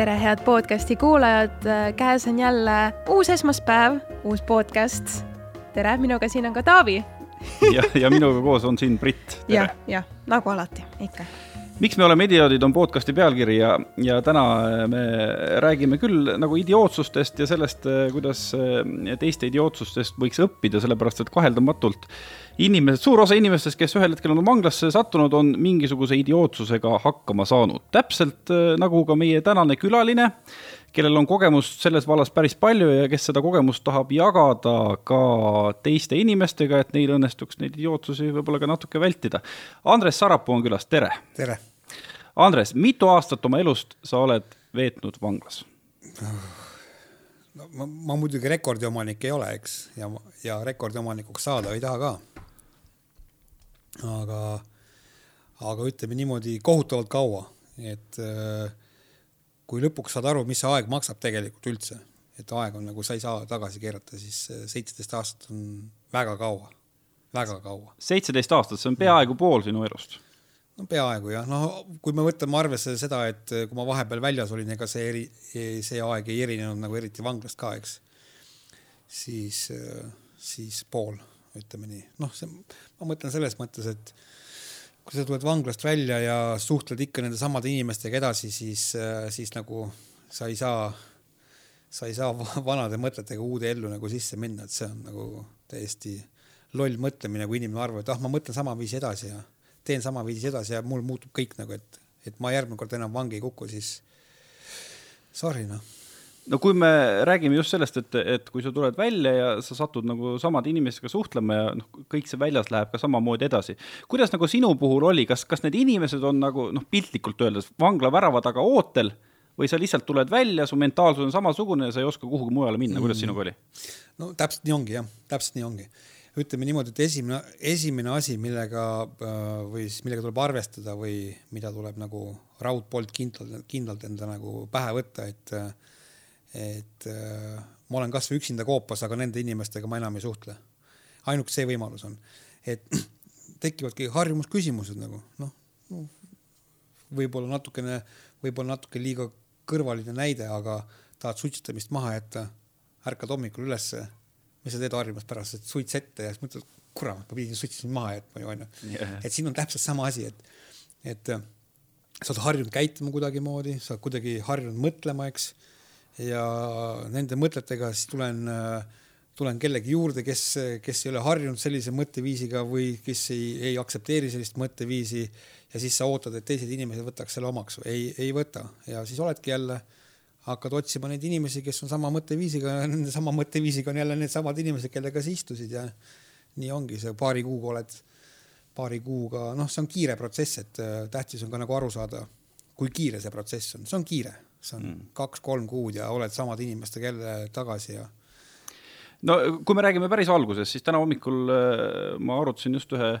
tere, head podcasti kuulajad, käes on jälle uus esmaspäev, uus podcast. tere, minuga siin on ka Taavi. ja, ja minuga koos on siin Brit. jah, jah, nagu alati, ikka miks me oleme idioodid, on podcasti pealkiri ja, ja täna me räägime küll nagu idiootsustest ja sellest, kuidas teiste idiootsustest võiks õppida, sellepärast et kaheldamatult inimesed, suur osa inimestest, kes ühel hetkel on vanglasse sattunud, on mingisuguse idiootsusega hakkama saanud. täpselt äh, nagu ka meie tänane külaline, kellel on kogemust selles vallas päris palju ja kes seda kogemust tahab jagada ka teiste inimestega, et neil õnnestuks neid idiootsusi võib-olla ka natuke vältida. Andres Sarapuu on külas, tere! tere! Andres, mitu aastat oma elust sa oled veetnud vanglas? no ma, ma muidugi rekordiomanik ei ole, eks, ja, ja rekordiomanikuks saada ei taha ka aga, aga ütleme niimoodi kohutavalt kaua, et äh, kui lõpuks saad aru, mis see aeg maksab tegelikult üldse, et aeg on nagu sa ei saa tagasi keerata, siis äh, seitseteist aastat on väga kaua, väga kaua. seitseteist aastat, see on peaaegu pool sinu elust no peaaegu jah, no kui me võtame arvesse seda, et kui ma vahepeal väljas olin, ega see eri, see aeg ei erinenud nagu eriti vanglast ka, eks. siis, äh, siis pool ütleme nii, noh, see, ma mõtlen selles mõttes, et kui sa tuled vanglast välja ja suhtled ikka nende samade inimestega edasi, siis, siis nagu sa ei saa, sa ei saa vanade mõtetega uude ellu nagu sisse minna, et see on nagu täiesti loll mõtlemine, kui inimene arvab, et ah, ma mõtlen samaviisi edasi ja teen samaviisi edasi ja mul muutub kõik nagu, et, et ma järgmine kord enam vangi ei kuku, siis sorry noh no kui me räägime just sellest, et, et kui sa tuled välja ja sa satud nagu samade inimestega suhtlema ja noh, kõik see väljas läheb ka samamoodi edasi. kuidas nagu sinu puhul oli, kas, kas need inimesed on nagu noh, piltlikult öeldes vangla värava taga ootel või sa lihtsalt tuled välja, su mentaalsus on samasugune ja sa ei oska kuhugi mujale minna, kuidas mm. sinuga oli? no täpselt nii ongi jah, täpselt nii ongi. Ütleme niimoodi, et esimene, esimene asi, millega äh, või siis millega tuleb arvestada või mida tuleb nagu raudpolt kindlalt, kindlalt enda nagu pähe võtta, et et äh, ma olen kasvõi üksinda koopas, aga nende inimestega ma enam ei suhtle. ainuke see võimalus on, et tekivadki harjumusküsimused nagu noh no,, võib-olla natukene, võib-olla natuke liiga kõrvaline näide, aga tahad suitsetamist maha jätta, ärkad hommikul ülesse, mis sa teed harjumas pärast, et suits ette ja siis mõtled, kurat, ma pidin suitsetamist maha jätma ju onju. Yeah.. et siin on täpselt sama asi, et, et sa oled harjunud käituma kuidagimoodi, sa oled kuidagi harjunud mõtlema, eks. Ja nende mõtetega siis tulen, tulen kellegi juurde, kes, kes ei ole harjunud sellise mõtteviisiga või kes ei, ei aktsepteeri sellist mõtteviisi. Ja siis sa ootad, et teised inimesed võtaks selle omaks, ei, ei võta. Ja siis oledki jälle, hakkad otsima neid inimesi, kes on sama mõtteviisiga nende sama mõtteviisiga on jälle needsamad inimesed, kellega sa istusid ja nii ongi see paari kuuga oled, paari kuuga, noh, see on kiire protsess, et tähtis on ka nagu aru saada, kui kiire see protsess on, see on kiire see on mm. kaks-kolm kuud ja oled samade inimestega jälle tagasi ja. no kui me räägime päris algusest, siis täna hommikul äh, ma arutasin just ühe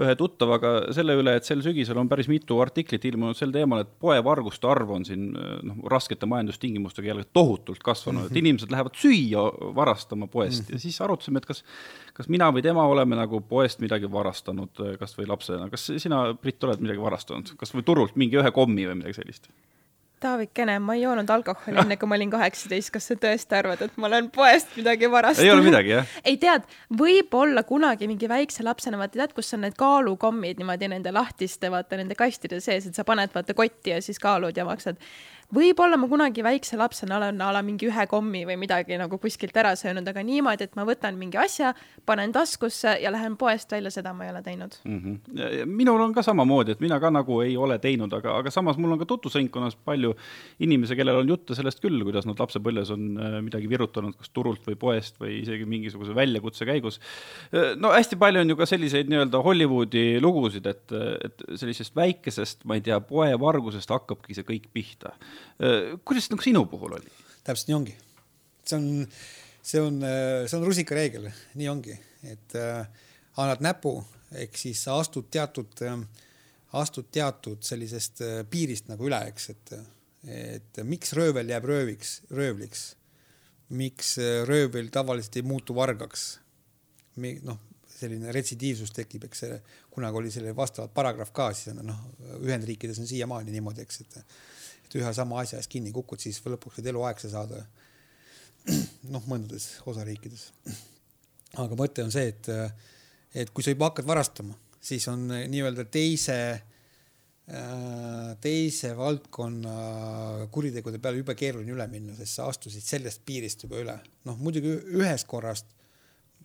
ühe tuttavaga selle üle, et sel sügisel on päris mitu artiklit ilmunud sel teemal, et poevarguste arv on siin noh, raskete majandustingimustega jälle tohutult kasvanud, et inimesed lähevad süüa varastama poest. Ja siis arutasime, et kas kas mina või tema oleme nagu poest midagi varastanud kas või lapsena, kas sina, Brit, oled midagi varastanud, kas või turult mingi ühe kommi või midagi sellist? Taavikene, ma ei joonud alkoholi enne, kui ma olin kaheksateist, kas sa tõesti arvad, et ma olen poest midagi varastanud? ei ole midagi, jah? ei tead, võib-olla kunagi mingi väikse lapsena, vaata tead, kus on need kaalukommid niimoodi nende lahtiste, vaata nende kastide sees, et sa paned vaata kotti ja siis kaalud ja maksad võib-olla ma kunagi väikse lapsena olen a la mingi ühe kommi või midagi nagu kuskilt ära söönud, aga niimoodi, et ma võtan mingi asja, panen taskusse ja lähen poest välja, seda ma ei ole teinud mm. -hmm. minul on ka samamoodi, et mina ka nagu ei ole teinud, aga, aga samas mul on ka tutvusringkonnas palju inimesi, kellel on jutte sellest küll, kuidas nad lapsepõlves on äh, midagi virutanud, kas turult või poest või isegi mingisuguse väljakutse käigus. Äh, no hästi palju on ju ka selliseid nii-öelda Hollywoodi lugusid, et, et sellisest väikesest, ma ei tea, poevargusest hakkabki see kõik pihta Äh, kuidas nagu sinu puhul oli? täpselt nii ongi. see on, see on, äh, see on rusikareegel, nii ongi, et äh, annad näpu, ehk siis sa astud teatud äh,, astud teatud sellisest äh, piirist nagu üle, eks, et, et miks röövel jääb rööviks, röövliks, miks äh, röövel tavaliselt ei muutu vargaks. noh, selline retsidiivsus tekib, eks kunagi oli selle vastavat paragrahv ka, siis on noh, Ühendriikides on siiamaani niimoodi, eks, et et ühe sama asja eest kinni kukud, siis lõpuks võid eluaegse saada. noh, mõndades osariikides. aga mõte on see, et, et kui sa juba hakkad varastama, siis on nii-öelda teise, teise valdkonna kuritegude peale jube keeruline üle minna, sest sa astusid sellest piirist juba üle. noh, muidugi ühest korrast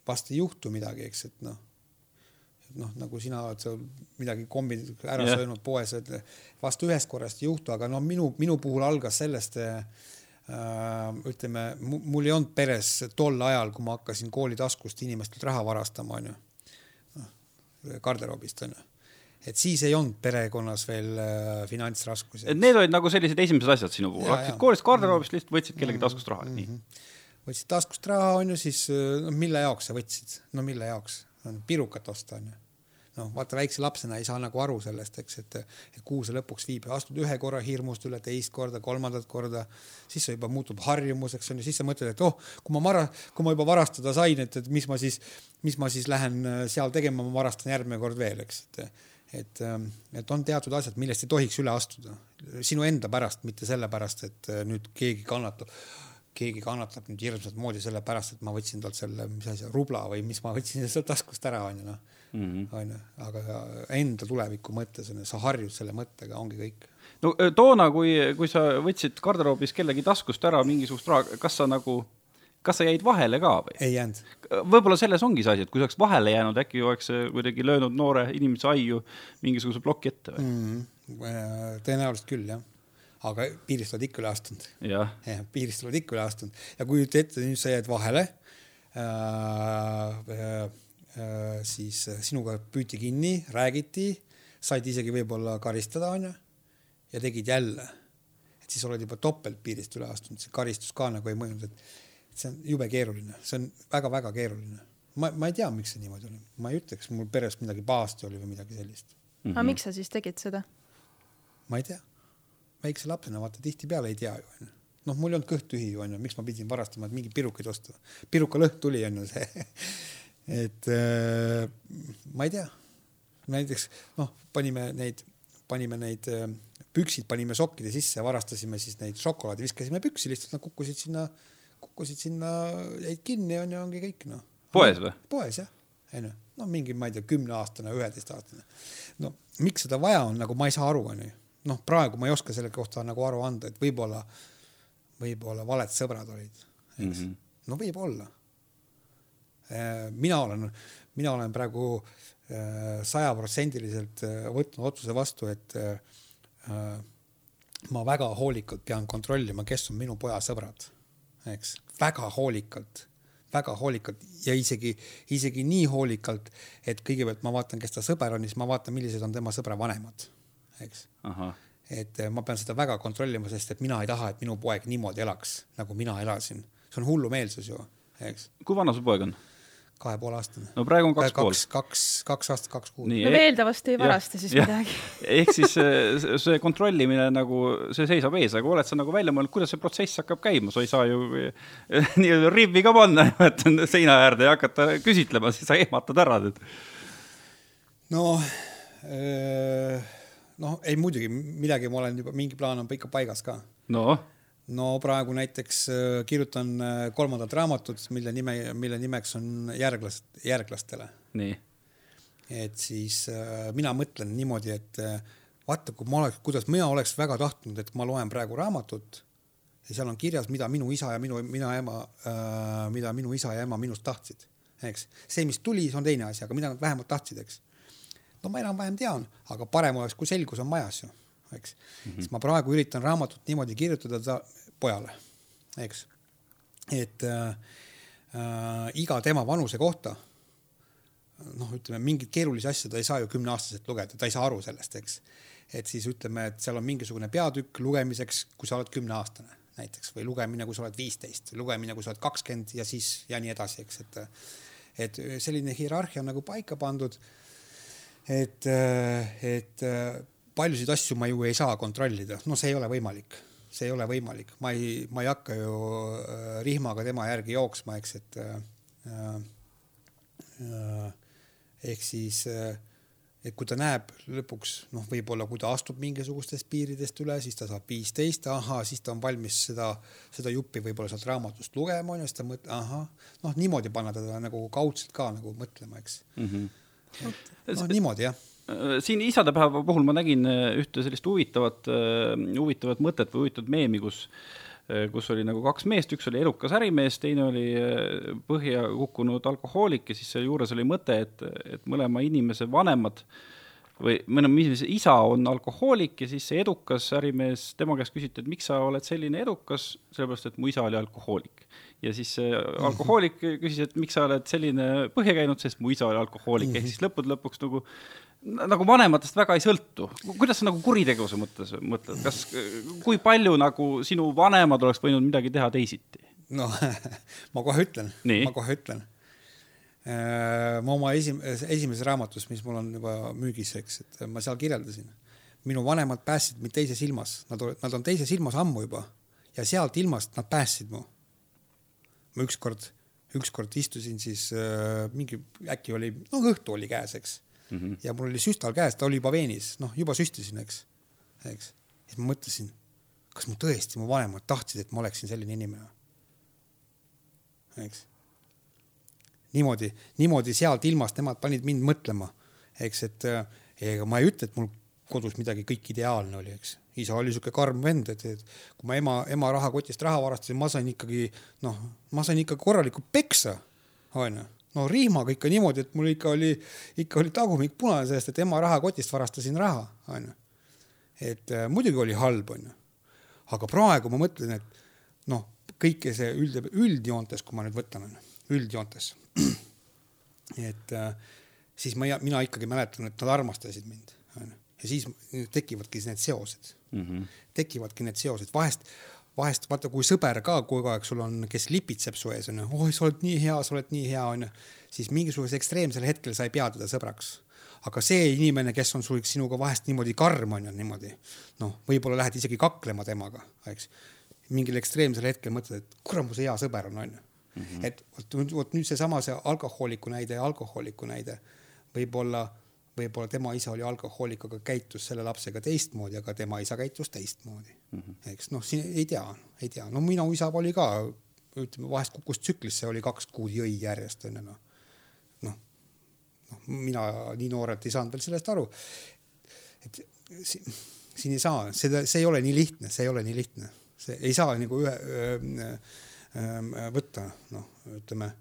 vast ei juhtu midagi, eks, et noh noh, nagu sina oled seal midagi kombi ära yeah. söönud poes, et vast ühest korrast ei juhtu, aga no minu, minu puhul algas sellest äh,, ütleme, mul ei olnud peres tol ajal, kui ma hakkasin kooli taskust inimestelt raha varastama, onju. noh, garderoobist onju et siis ei olnud perekonnas veel äh, finantsraskusi. et need olid nagu sellised esimesed asjad sinu puhul, hakkasid koolist garderoobist lihtsalt võtsid kellegi taskust raha mm, -hmm. nii? võtsid taskust raha, onju, siis no mille jaoks sa võtsid, no mille jaoks, pirukat osta onju noh, vaata väikse lapsena ei saa nagu aru sellest, eks, et, et kuhu see lõpuks viib, astud ühe korra hirmust üle teist korda, kolmandat korda, siis see juba muutub harjumuseks on ju, siis sa mõtled, et oh, kui ma vara, kui ma juba varastada sain, et, et mis ma siis, mis ma siis lähen äh, seal tegema, ma varastan järgmine kord veel, eks, et et, ähm, et on teatud asjad, millest ei tohiks üle astuda sinu enda pärast, mitte sellepärast, et äh, nüüd keegi kannatab keegi kannatab nüüd hirmsat moodi sellepärast, et ma võtsin talt selle, mis asi, rubla või mis ma võtsin sealt taskust ära, onju noh. Onju, aga enda tuleviku mõttes on ju, sa harjud selle mõttega, ongi kõik. no äh, toona, kui, kui sa võtsid garderoobis kellegi taskust ära mingisugust raha, kas sa nagu, kas sa jäid vahele ka või? ei jäänud. võib-olla selles ongi see asi, et kui sa oleks vahele jäänud, äkki oleks kuidagi löönud noore inimese aiu mingisuguse ploki ette või mm? -hmm. tõenäoliselt küll, jah aga piirist oled ikka üle astunud. jah ja,, piirist oled ikka üle astunud ja kujuta ette, nüüd sa jääd vahele. Äh, Äh, siis äh, sinuga püüti kinni, räägiti, said isegi võib-olla karistada, onju, ja tegid jälle. et siis oled juba topelt piirist üle astunud, see karistus ka nagu ei mõjunud, et see on jube keeruline, see on väga-väga keeruline. ma, ma ei tea, miks see niimoodi oli, ma ei ütleks, mul peres midagi pahasti oli või midagi sellist mm. -hmm. aga miks sa siis tegid seda? ma ei tea, väikse lapsena vaata tihtipeale ei tea ju onju noh, mul ei olnud kõht tühi ju onju, miks ma pidin varastama, et mingeid pirukaid osta. pirukalõhn tuli onju see et äh, ma ei tea, näiteks noh, panime neid, panime neid äh, püksid panime sokkide sisse, varastasime siis neid šokolaadi, viskasime püksi, lihtsalt nad kukkusid sinna, kukkusid sinna, jäid kinni onju, ongi kõik noh. poes või? poes jah, onju, no mingi, ma ei tea, kümneaastane, üheteistaastane. no miks seda vaja on, nagu ma ei saa aru, onju. noh, praegu ma ei oska selle kohta nagu aru anda, et võib-olla, võib-olla valed sõbrad olid, eks mm. -hmm. no võib-olla mina olen, mina olen praegu äh, sajaprotsendiliselt äh, võtnud otsuse vastu, et ma väga hoolikalt pean kontrollima, kes on minu poja sõbrad, eks, väga hoolikalt, väga hoolikalt ja isegi, isegi nii hoolikalt, et kõigepealt ma vaatan, kes ta sõber on, siis ma vaatan, millised on tema sõbra vanemad, eks. et ma pean seda väga kontrollima, sest et mina ei taha, et minu poeg niimoodi elaks, nagu mina elasin. see on hullumeelsus ju, eks. kui vana su poeg on? Kahe poole aastane. no praegu on kaks pool. kaks, kaks, kaks aastat, kaks kuud. no veeldavasti ei varasta siis ja. midagi. ehk siis see, see kontrollimine nagu, see seisab ees, aga oled sa nagu välja mõelnud, kuidas see protsess hakkab käima, sa ei saa ju nii-öelda rivvi ka panna seina äärde ja hakata küsitlema, siis sa ehmatad ära nüüd. no noh, ei muidugi midagi ma olen juba, mingi plaan on ikka paigas ka. noh no praegu näiteks äh, kirjutan äh, kolmandat raamatut, mille nime, mille nimeks on Järglast, järglastele. nii. et siis äh, mina mõtlen niimoodi, et vaata, kui ma oleks, kuidas mina oleks väga tahtnud, et ma loen praegu raamatut ja seal on kirjas, mida minu isa ja minu, mina ema mida minu isa ja ema minust tahtsid, eks. see, mis tuli, see on teine asi, aga mida nad vähemalt tahtsid, eks. no ma enam-vähem tean, aga parem oleks, kui selgus on majas ju eks mm. -hmm. siis ma praegu üritan raamatut niimoodi kirjutada ta pojale, eks. et äh, äh, iga tema vanuse kohta noh, ütleme mingit keerulisi asju ta ei saa ju kümneaastaselt lugeda, ta ei saa aru sellest, eks. et siis ütleme, et seal on mingisugune peatükk lugemiseks, kui sa oled kümneaastane näiteks või lugemine, kui sa oled viisteist, lugemine, kui sa oled kakskümmend ja siis ja nii edasi, eks, et et selline hierarhia on nagu paika pandud. et, et paljusid asju ma ju ei saa kontrollida, no see ei ole võimalik, see ei ole võimalik, ma ei, ma ei hakka ju äh, rihmaga tema järgi jooksma, eks, et äh, äh, ehk siis äh, et kui ta näeb lõpuks noh, võib-olla kui ta astub mingisugustest piiridest üle, siis ta saab viisteist, ahah, siis ta on valmis seda, seda juppi võib-olla sealt raamatust lugema onju, siis ta mõtleb, ahah, noh niimoodi panna teda nagu kaudselt ka nagu mõtlema, eks. Mm. -hmm. et noh, niimoodi jah siin isadepäeva puhul ma nägin äh, ühte sellist huvitavat, äh, huvitavat mõtet või huvitavat meemi, kus kus oli nagu kaks meest, üks oli elukas ärimees, teine oli põhja kukkunud alkohoolik ja siis selle juures oli mõte, et, et mõlema inimese vanemad või mõne inimese isa on alkohoolik ja siis see edukas ärimees, tema käest küsiti, et miks sa oled selline edukas, sellepärast et mu isa oli alkohoolik. ja siis see alkohoolik küsis, et miks sa oled selline põhja käinud, sest mu isa oli alkohoolik, ehk siis lõppude lõpuks nagu nagu vanematest väga ei sõltu. kuidas sa nagu kuritegevuse mõttes mõtled, kas, kui palju nagu sinu vanemad oleks võinud midagi teha teisiti? no ma kohe ütlen, ma kohe ütlen. Äh, ma oma esim-, esimeses raamatus, mis mul on juba müügis, eks, et ma seal kirjeldasin, minu vanemad päästsid mind teises ilmas, nad, nad on teises ilmas ammu juba ja sealt ilmast nad päästsid mu. ma ükskord, ükskord istusin siis äh, mingi, äkki oli, no õhtu oli käes, eks mm. -hmm. ja mul oli süstal käes, ta oli juba veenis, noh, juba süstisin, eks, eks. siis ma mõtlesin, kas mu tõesti, mu vanemad tahtsid, et ma oleksin selline inimene. eks. niimoodi, niimoodi sealt ilmast nemad panid mind mõtlema, eks, et ega ma ei ütle, et mul kodus midagi kõik ideaalne oli, eks. isa oli sihuke karm vend, et, et kui ma ema, ema rahakotist raha varastasin, ma sain ikkagi noh, ma sain ikka korralikku peksa, onju no rihmaga ikka niimoodi, et mul ikka oli, ikka oli tagumik punane sellest, et ema rahakotist varastasin raha, onju. et äh, muidugi oli halb, onju. aga praegu ma mõtlen, et noh, kõike see üld, üldjoontes, kui ma nüüd võtan, üldjoontes. et äh, siis ma, mina ikkagi mäletan, et nad armastasid mind, onju. ja siis tekivadki need seosed mm. -hmm. tekivadki need seosed, vahest vahest vaata, kui sõber ka kogu aeg sul on, kes lipitseb su ees onju, oi, sa oled nii hea, sa oled nii hea onju, siis mingisugusel ekstreemsel hetkel sa ei pea teda sõbraks. aga see inimene, kes on sul sinuga vahest niimoodi karm onju, niimoodi noh, võib-olla lähed isegi kaklema temaga, eks. mingil ekstreemsel hetkel mõtled, et kurat, mu see hea sõber on onju mm. -hmm. et vot, vot nüüd seesama see alkohooliku näide ja alkohooliku näide võib-olla võib-olla tema isa oli alkohoolik, aga käitus selle lapsega teistmoodi, aga tema isa käitus teistmoodi mm. -hmm. eks noh, siin ei tea, ei tea, no minu isa oli ka, ütleme vahest kukkus tsüklisse, oli kaks kuud jõi järjest onju noh. noh, noh, mina nii noorelt ei saanud veel sellest aru. et siin, siin ei saa, seda, see ei ole nii lihtne, see ei ole nii lihtne, see ei saa nagu ühe öö, öö, võtta, noh, ütleme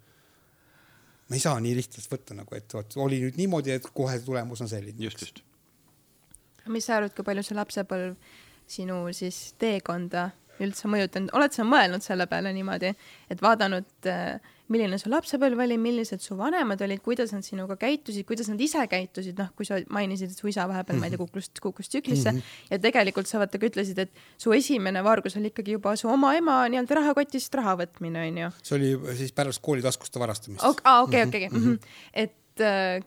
ma ei saa nii lihtsalt võtta nagu, et vot oli nüüd niimoodi, et kohe tulemus on selline. just, just. mis sa arvad, kui palju see lapsepõlv sinu siis teekonda üldse mõjutanud, oled sa mõelnud selle peale niimoodi, et vaadanud äh, milline su lapsepõlv oli, millised su vanemad olid, kuidas nad sinuga käitusid, kuidas nad ise käitusid, noh, kui sa mainisid, et su isa vahepeal ma ei tea, mhm. kukkus, kukkus tsüklisse mm -hmm. ja tegelikult sa vaata ka ütlesid, et su esimene vargus oli ikkagi juba su oma ema nii-öelda rahakotist raha võtmine, onju. see oli siis pärast koolitaskuste varastamist. aa, okei, okei, mhm. Mhm. et äh,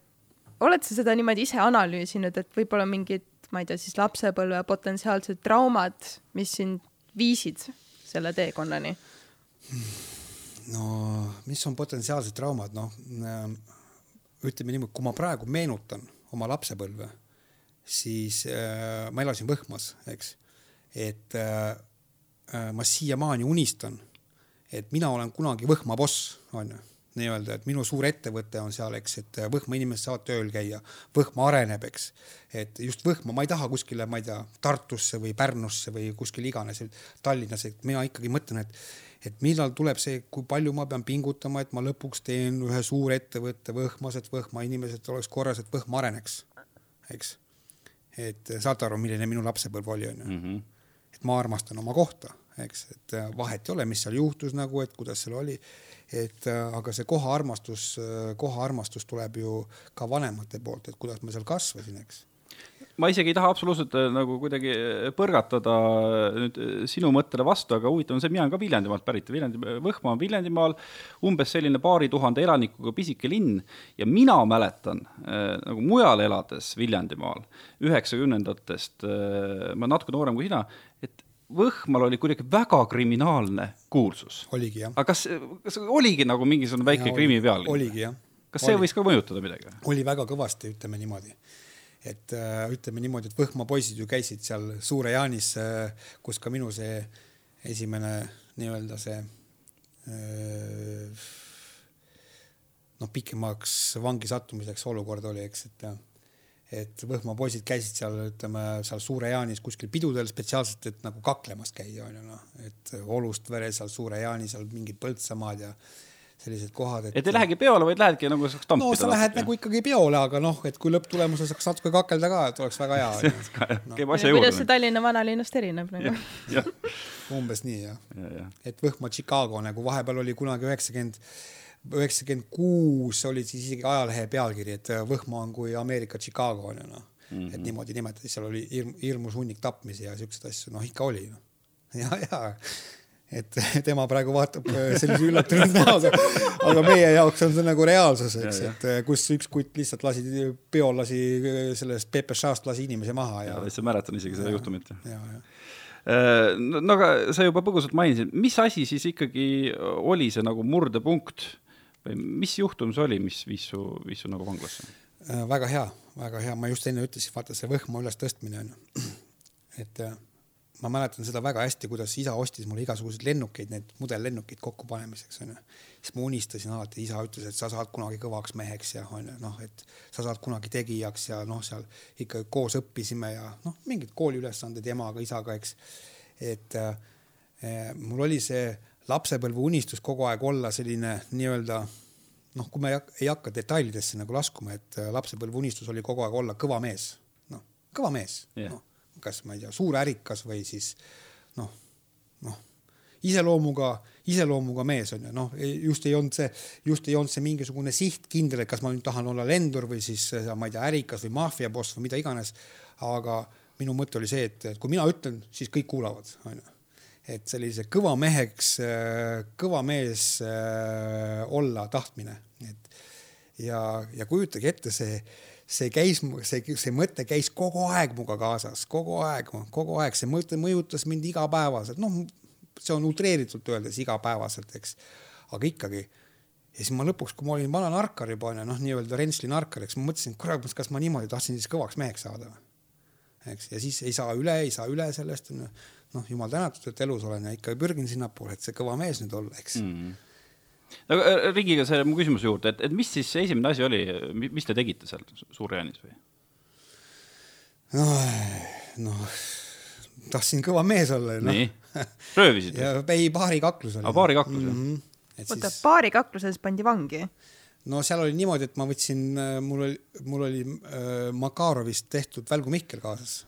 oled sa seda niimoodi ise analüüsinud, et võib-olla mingid, ma ei tea, siis lapsepõlve potentsiaalsed traumad, mis sind viisid selle teekonnani hmm.? No mis on potentsiaalsed traumad, noh ähm, ütleme niimoodi, kui ma praegu meenutan oma lapsepõlve, siis äh, ma elasin Võhmas, eks, et äh, äh, ma siiamaani unistan, et mina olen kunagi Võhma boss, onju, nii-öelda, et minu suur ettevõte on seal, eks, et Võhma inimesed saavad tööl käia, Võhma areneb, eks, et just Võhma, ma ei taha kuskile, ma ei tea, Tartusse või Pärnusse või kuskile iganes, Tallinnas, et mina ikkagi mõtlen, et et millal tuleb see, kui palju ma pean pingutama, et ma lõpuks teen ühe suurettevõtte Võhmas, et Võhma inimesed oleks korras, et Võhma areneks, eks. et saate aru, milline minu lapsepõlv oli, onju. Mhm. et ma armastan oma kohta, eks, et äh, vahet ei ole, mis seal juhtus nagu, et kuidas seal oli. et äh, aga see kohaarmastus, kohaarmastus tuleb ju ka vanemate poolt, et kuidas ma seal kasvasin, eks ma isegi ei taha absoluutselt äh, nagu kuidagi äh, põrgatada äh, nüüd sinu mõttele vastu, aga huvitav on see, mina olen ka Viljandimaalt pärit, Viljandi, Võhma on Viljandimaal, umbes selline paari tuhande elanikuga pisike linn ja mina mäletan nagu mujal elades Viljandimaal üheksakümnendatest, ma natuke noorem kui sina, et Võhmal oli kuidagi väga kriminaalne kuulsus. oligi jah. aga kas, kas oligi nagu mingisugune väike ja, krimi peal? oligi jah. kas see oli. võis ka mõjutada midagi? oli väga kõvasti, ütleme niimoodi et äh, ütleme niimoodi, et Võhma poisid ju käisid seal Suure-Jaanis äh,, kus ka minu see esimene nii-öelda see äh, noh, pikemaks vangi sattumiseks olukord oli, eks, et et Võhma poisid käisid seal, ütleme seal Suure-Jaanis kuskil pidudel spetsiaalselt, et nagu kaklemas käia onju noh, et Olust-Vere seal Suure-Jaani seal mingid Põltsamaad ja sellised kohad, et. et ei lähegi peole, vaid lähedki nagu saaks tampida. no sa lähed natuke. nagu ikkagi peole, aga noh, et kui lõpptulemusel saaks natuke kakelda ka, et oleks väga hea. No. käib asja juurde. kuidas see Tallinna vanalinnast erineb nagu umbes nii jah ja, ja. et Võhma Chicago nagu vahepeal oli kunagi üheksakümmend üheksakümmend kuus oli siis isegi ajalehe pealkiri, et Võhma on kui Ameerika Chicago on ju noh mm -hmm., et niimoodi nimetati, seal oli hirm, hirmus hunnik tapmisi ja siukseid asju, noh ikka oli noh. ja, ja et tema praegu vaatab äh, sellise üllatunud näoga, aga meie jaoks on see nagu reaalsus, eks, et äh, kus üks kutt lihtsalt lasi, peol lasi äh, sellest PPŠ-st lasi inimese maha ja. ja täitsa mäletan isegi seda juhtumit. no aga sa juba põgusalt mainisid, mis asi siis ikkagi oli see nagu murdepunkt või mis juhtum see oli, mis viis su, viis su nagu vanglasse? väga hea, väga hea, ma just enne ütlesin, vaata see Võhma ülestõstmine on ju, et ma mäletan seda väga hästi, kuidas isa ostis mulle igasuguseid lennukeid, need mudellennukeid kokkupanemiseks onju. siis ma unistasin alati, isa ütles, et sa saad kunagi kõvaks meheks ja onju noh, et sa saad kunagi tegijaks ja noh, seal ikka koos õppisime ja noh, mingid kooliülesanded emaga, isaga, eks. et äh, mul oli see lapsepõlve unistus kogu aeg olla selline nii-öelda noh, kui me ei hakka detailidesse nagu laskuma, et äh, lapsepõlve unistus oli kogu aeg olla kõva mees, noh, kõva mees yeah., noh kas ma ei tea, suur ärikas või siis noh, noh iseloomuga, iseloomuga mees on ju, noh, just ei olnud see, just ei olnud see mingisugune siht kindel, et kas ma nüüd tahan olla lendur või siis ma ei tea, ärikas või maffiaboss või mida iganes. aga minu mõte oli see, et kui mina ütlen, siis kõik kuulavad, on ju. et sellise kõva meheks, kõva mees olla tahtmine, et ja, ja kujutage ette see see käis, see, see mõte käis kogu aeg minuga kaasas, kogu aeg, kogu aeg, see mõte mõjutas mind igapäevaselt, noh, see on utreeritult öeldes igapäevaselt, eks, aga ikkagi. ja siis ma lõpuks, kui ma olin vana narkar juba onju, noh, nii-öelda Rentsli narkar, eks ma mõtlesin, kurat, kas ma niimoodi tahtsin siis kõvaks meheks saada. eks, ja siis ei saa üle, ei saa üle sellest onju, noh, jumal tänatud, et elus olen ja ikka pürgin sinnapoole, et see kõva mees nüüd olla, eks mm. -hmm aga äh, Riigiga see mu küsimuse juurde, et, et mis siis esimene asi oli, mis te tegite seal Suur-Jaanis või? noh, noh, tahtsin kõva mees olla no.. nii, röövisid või? ei, baarikaklus oli. aa, baarikaklus jah mm -hmm.? oota siis..., baarikakluses pandi vangi? no seal oli niimoodi, et ma võtsin, äh, mul oli, mul oli äh, Makarovist tehtud Välgu Mihkel kaasas.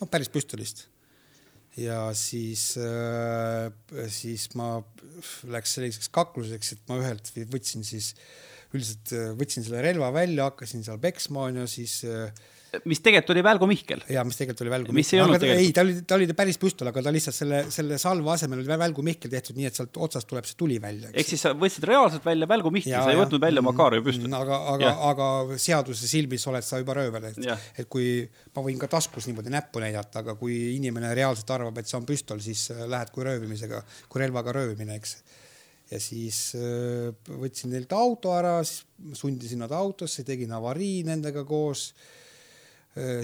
noh, päris püstolist ja siis äh,, siis ma läks selliseks kakluseks, et ma ühelt võtsin siis üldiselt äh, võtsin selle relva välja, hakkasin seal peksma onju, siis äh, mis tegelikult oli Välgu Mihkel. ja mis tegelikult oli Välgu mis Mihkel. Aga, ei, ta oli, ta oli päris püstol, aga ta lihtsalt selle, selle salve asemel oli Välgu Mihkel tehtud nii, et sealt otsast tuleb see tuli välja. ehk siis sa võtsid reaalselt välja Välgu Mihkel, sa ei võtnud välja Makarovi püstolit. Mm, aga, aga, aga seaduse silmis oled sa juba röövel, et, et kui ma võin ka taskus niimoodi näppu näidata, aga kui inimene reaalselt arvab, et see on püstol, siis äh, lähed kui röövimisega, kui relvaga röövimine, eks ja siis äh, võtsin neilt auto ära, siis sundisin nad autosse, tegin avarii nendega koos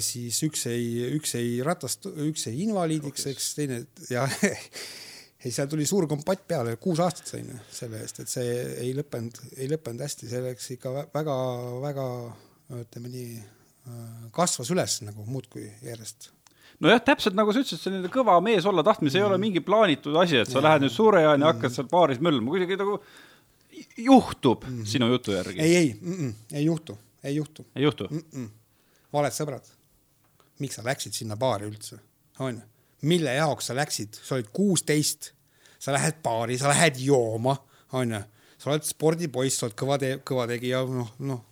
siis üks jäi, üks jäi ratast, üks jäi invaliidiks, eks teine ja ei, seal tuli suur kompatt peale, kuus aastat sain selle eest, et see ei lõppenud, ei lõppenud hästi, see läks ikka väga-väga ütleme nii, äh, kasvas üles nagu muudkui järjest nojah, täpselt nagu sa ütlesid, selline kõva mees olla tahtmine, see mm. ei ole mm. mingi plaanitud asi, et sa ja. lähed nüüd Suure-Jaani mm. ja hakkad seal baaris möllama, kuidagi nagu juhtub mm. sinu jutu järgi. ei, ei mm, -mm, ei juhtu, ei juhtu. ei juhtu mm? -mm valed sõbrad. miks sa läksid sinna baari üldse, onju? mille jaoks sa läksid, sa olid kuusteist, sa lähed baari, sa lähed jooma, onju. sa oled spordipoiss, sa oled kõva te-, kõva tegija, noh, noh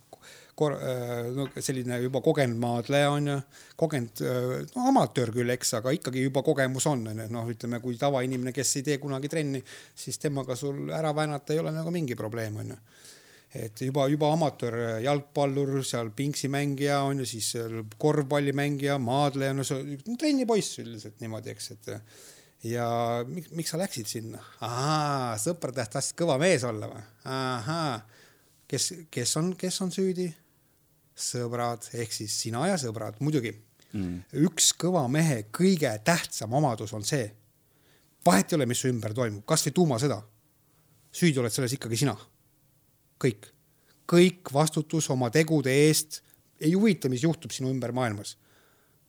kor-, äh, no selline juba kogenud maadleja on ju, kogenud, äh, no amatöör küll, eks, aga ikkagi juba kogemus on, on ju, noh, ütleme, kui tavainimene, kes ei tee kunagi trenni, siis temaga sul ära väänata ei ole nagu mingi probleem, on ju et juba, juba amatöör jalgpallur, seal pingsimängija on ju, siis korvpallimängija, maadleja, no see no, trennipoiss üldiselt niimoodi, eks, et ja miks, miks sa läksid sinna? ahaa, sõpra täht tahtsid kõva mees olla või? ahaa, kes, kes on, kes on süüdi? sõbrad ehk siis sina ja sõbrad, muidugi mm. üks kõva mehe kõige tähtsam omadus on see, vahet ei ole, mis su ümber toimub, kasvõi tuumasõda. süüdi oled selles ikkagi sina. Kõik, kõik vastutus oma tegude eest, ei huvita, mis juhtub sinu ümber maailmas.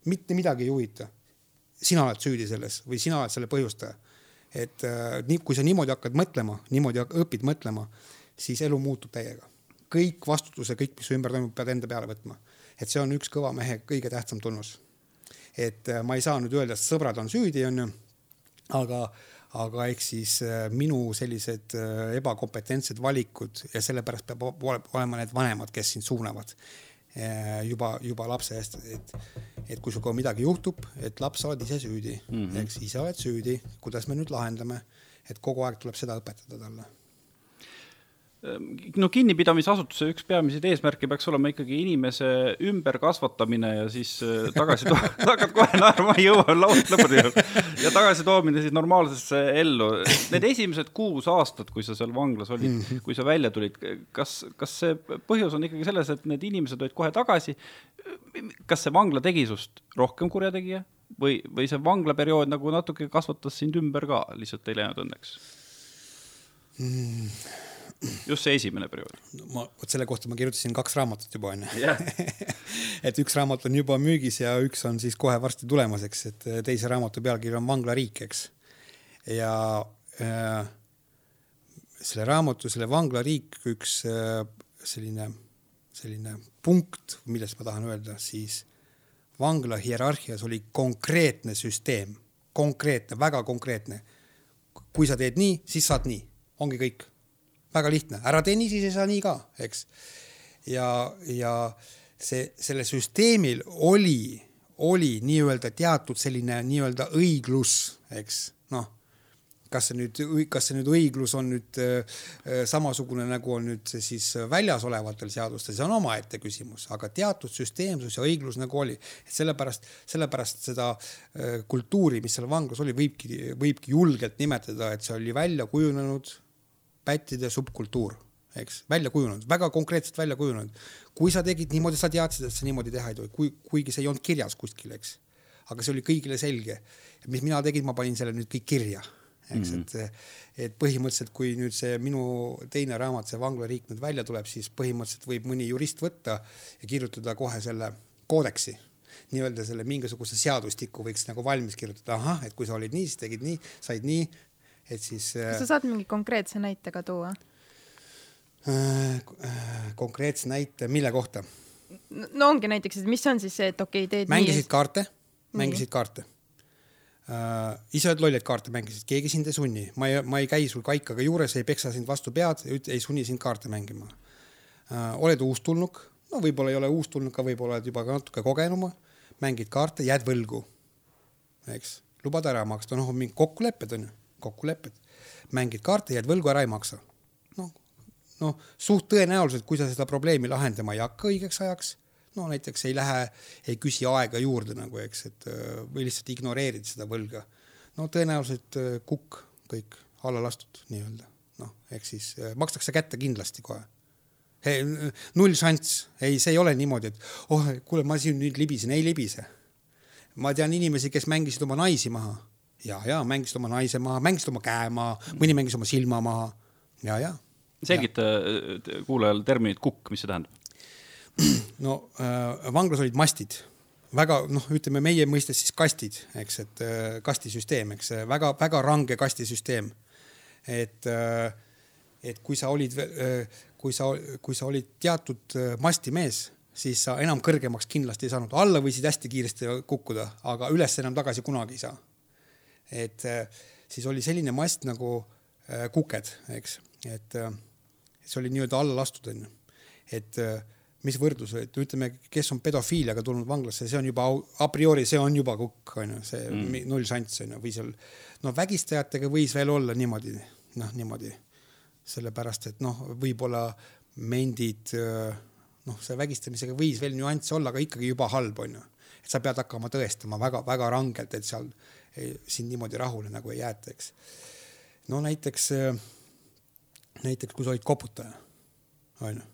mitte midagi ei huvita. sina oled süüdi selles või sina oled selle põhjustaja. et äh, nii, kui sa niimoodi hakkad mõtlema, niimoodi õpid mõtlema, siis elu muutub täiega. kõik vastutuse, kõik, mis su ümber toimub, pead enda peale võtma. et see on üks kõva mehe kõige tähtsam tunnus. et äh, ma ei saa nüüd öelda, et sõbrad on süüdi, onju aga, aga eks siis äh, minu sellised äh, ebakompetentsed valikud ja sellepärast peab olema need vanemad, kes sind suunavad äh, juba, juba lapse eest, et, et kui sinuga midagi juhtub, et laps, sa oled ise süüdi. Mm, -hmm. eks ise oled süüdi, kuidas me nüüd lahendame, et kogu aeg tuleb seda õpetada talle no kinnipidamisasutuse üks peamiseid eesmärke peaks olema ikkagi inimese ümberkasvatamine ja siis äh, tagasi to-, hakkad kohe naerma, ei jõua laust lõpuni ja tagasitoomine siis normaalsesse ellu. Need esimesed kuus aastat, kui sa seal vanglas olid -hmm. kui sa välja tulid, kas, kas see põhjus on ikkagi selles, et need inimesed olid kohe tagasi? kas see vangla tegi sinust rohkem kurjategija või, või see vanglaperiood nagu natuke kasvatas sind ümber ka, lihtsalt ei läinud õnneks mm.? Just see esimene periood no,. ma, vot selle kohta ma kirjutasin kaks raamatut juba onju yeah. et üks raamat on juba müügis ja üks on siis kohe varsti tulemas, eks, et äh, teise raamatu pealkiri on Vanglariik, eks. ja äh, selle raamatu, selle Vanglariik üks äh, selline, selline punkt, millest ma tahan öelda, siis vangla hierarhias oli konkreetne süsteem, konkreetne, väga konkreetne. kui sa teed nii, siis saad nii, ongi kõik väga lihtne, ära tee nii, siis ei saa nii ka, eks. ja, ja see, sellel süsteemil oli, oli nii-öelda teatud selline nii-öelda õiglus, eks, noh kas see nüüd, kas see nüüd õiglus on nüüd äh, samasugune, nagu on nüüd siis väljas olevatel seadustel, see on omaette küsimus, aga teatud süsteemsus ja õiglus nagu oli. et sellepärast, sellepärast seda äh, kultuuri, mis seal vanglas oli, võibki, võibki julgelt nimetada, et see oli välja kujunenud pättide subkultuur, eks, välja kujunenud, väga konkreetselt välja kujunenud. kui sa tegid niimoodi, sa teadsid, et sa niimoodi teha ei tohi, kui, kuigi see ei olnud kirjas kuskil, eks. aga see oli kõigile selge. mis mina tegin, ma panin selle nüüd kõik kirja, eks mm, -hmm. et, et põhimõtteliselt, kui nüüd see minu teine raamat, see Vanglariik nüüd välja tuleb, siis põhimõtteliselt võib mõni jurist võtta ja kirjutada kohe selle koodeksi nii-öelda selle mingisuguse seadustiku võiks nagu valmis kirjutada, ahah, et kui sa olid nii, siis tegid nii, said nii, et siis. kas sa saad mingi konkreetse näite ka tuua? Äh, äh, konkreetse näite, mille kohta? no ongi näiteks, et mis on siis see, et okei okay,, teed mängisid nii. kaarte, mängisid nii. kaarte uh,. ise oled lollaid kaarte mängisid, keegi sind ei sunni, ma ei, ma ei käi sul kaikaga juures, ei peksa sind vastu pead, ei sunni sind kaarte mängima uh,. oled uustulnuk, no võib-olla ei ole uustulnuk, aga võib-olla oled juba ka natuke kogenum, mängid kaarte, jääd võlgu, eks, lubad ära maksta, noh, on mingid kokkulepped onju kokkulepped. mängid kaarte, jääd võlgu, ära ei maksa. noh, noh suht tõenäoliselt, kui sa seda probleemi lahendama ei hakka õigeks ajaks, no näiteks ei lähe, ei küsi aega juurde nagu, eks, et või lihtsalt ignoreerid seda võlga. no tõenäoliselt kukk kõik alla lastud nii-öelda, noh, ehk siis makstakse kätte kindlasti kohe Hey, null šanss, ei, see ei ole niimoodi, et oh, kuule, ma siin nüüd libisen, ei libise. ma tean inimesi, kes mängisid oma naisi maha ja, ja mängisid oma naise maha, mängisid oma käe maha, mõni mängis oma silma maha ja, ja. selgita äh, kuulajale terminit kukk, mis see tähendab? no äh, vanglas olid mastid, väga noh, ütleme meie mõistes siis kastid, eks, et äh, kastisüsteem, eks väga-väga range kastisüsteem. et äh,, et kui sa olid äh,, kui sa, kui sa olid teatud äh, mastimees, siis sa enam kõrgemaks kindlasti ei saanud, alla võisid hästi kiiresti kukkuda, aga üles enam tagasi kunagi ei saa et äh, siis oli selline mast nagu äh, kuked, eks, et äh, see oli nii-öelda alla lastud onju, et mis võrdlus, et ütleme, kes on pedofiiliaga tulnud vanglasse, see on juba a priori, see on juba kukk onju, see mm. null šanss onju, või seal no vägistajatega võis veel olla niimoodi, noh niimoodi, sellepärast et noh, võib-olla mendid, noh, see vägistamisega võis veel nüansse olla, aga ikkagi juba halb onju, et sa pead hakkama tõestama väga-väga rangelt, et seal sind niimoodi rahule nagu ei jäeta, eks. no näiteks, näiteks kui sa olid koputaja, onju,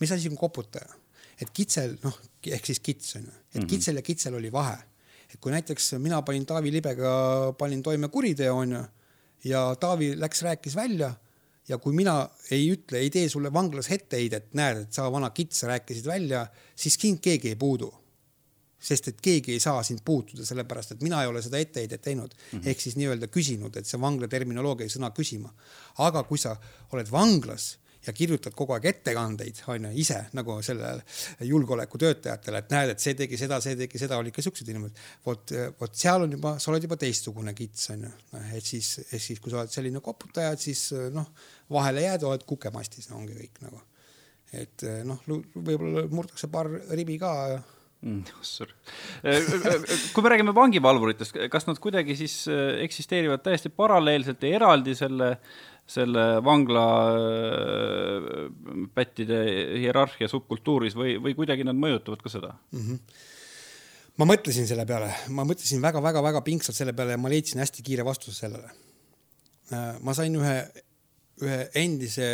mis asi on koputaja? et kitsel, noh, ehk siis kits on ju, et mm -hmm. kitsel ja kitsel oli vahe. et kui näiteks mina panin Taavi Libega, panin toime kuriteo on ju ja Taavi läks, rääkis välja ja kui mina ei ütle, ei tee sulle vanglas etteheidet, näed, et sa vana kits rääkisid välja, siis sind keegi ei puudu sest et keegi ei saa sind puutuda, sellepärast et mina ei ole seda etteheidet teinud mm -hmm. ehk siis nii-öelda küsinud, et see vangla terminoloogia sõna küsima. aga kui sa oled vanglas ja kirjutad kogu aeg ettekandeid, on ju, ise nagu sellele julgeolekutöötajatele, et näed, et see tegi seda, see tegi seda, olid ka siuksed inimesed. vot, vot seal on juba, sa oled juba teistsugune kits, on ju. et siis, et siis, kui sa oled selline koputaja, et siis noh, vahele jääd, oled kukemastis, ongi kõik nagu. et noh, võib-olla murdakse paar ribi ka. kui me räägime vangivalvuritest, kas nad kuidagi siis äh, eksisteerivad täiesti paralleelselt ja eraldi selle, selle vangla äh, pättide hierarhia subkultuuris või, või kuidagi nad mõjutavad ka seda? Mm? -hmm ma mõtlesin selle peale, ma mõtlesin väga-väga-väga pingsalt selle peale ja ma leidsin hästi kiire vastuse sellele. Äh, ma sain ühe, ühe endise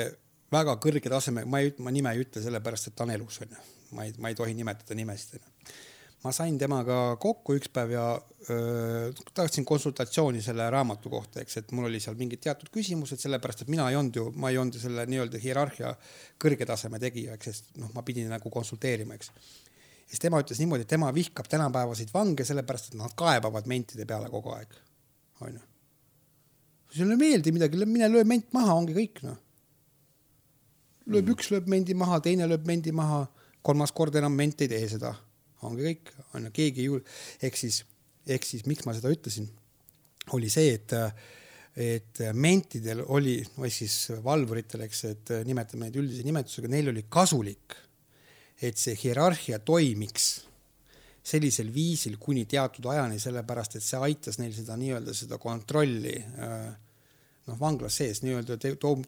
väga kõrge taseme, ma ei, ma nime ei ütle sellepärast, et ta on elus onju, ma ei, ma ei tohi nimetada nimesid onju ma sain temaga kokku üks päev ja öö, tahtsin konsultatsiooni selle raamatu kohta, eks, et mul oli seal mingid teatud küsimused, sellepärast et mina ei olnud ju, ma ei olnud ju selle nii-öelda hierarhia kõrge taseme tegija, eks, sest noh, ma pidin nagu konsulteerima, eks. siis tema ütles niimoodi, et tema vihkab tänapäevaseid vange sellepärast, et nad kaebavad mentide peale kogu aeg, onju. sulle ei meeldi midagi, mine löö ment maha, ongi kõik noh. lööb mm. üks lööb mendi maha, teine lööb mendi maha, kolmas kord enam ment ei tee seda. Ongi kõik, on ju, keegi ei jul-, ehk siis, ehk siis miks ma seda ütlesin, oli see, et, et mentidel oli, või siis valvuritel, eks, et nimetame neid üldise nimetusega, neil oli kasulik, et see hierarhia toimiks sellisel viisil kuni teatud ajani, sellepärast et see aitas neil seda nii-öelda seda kontrolli noh, vanglas sees nii-öelda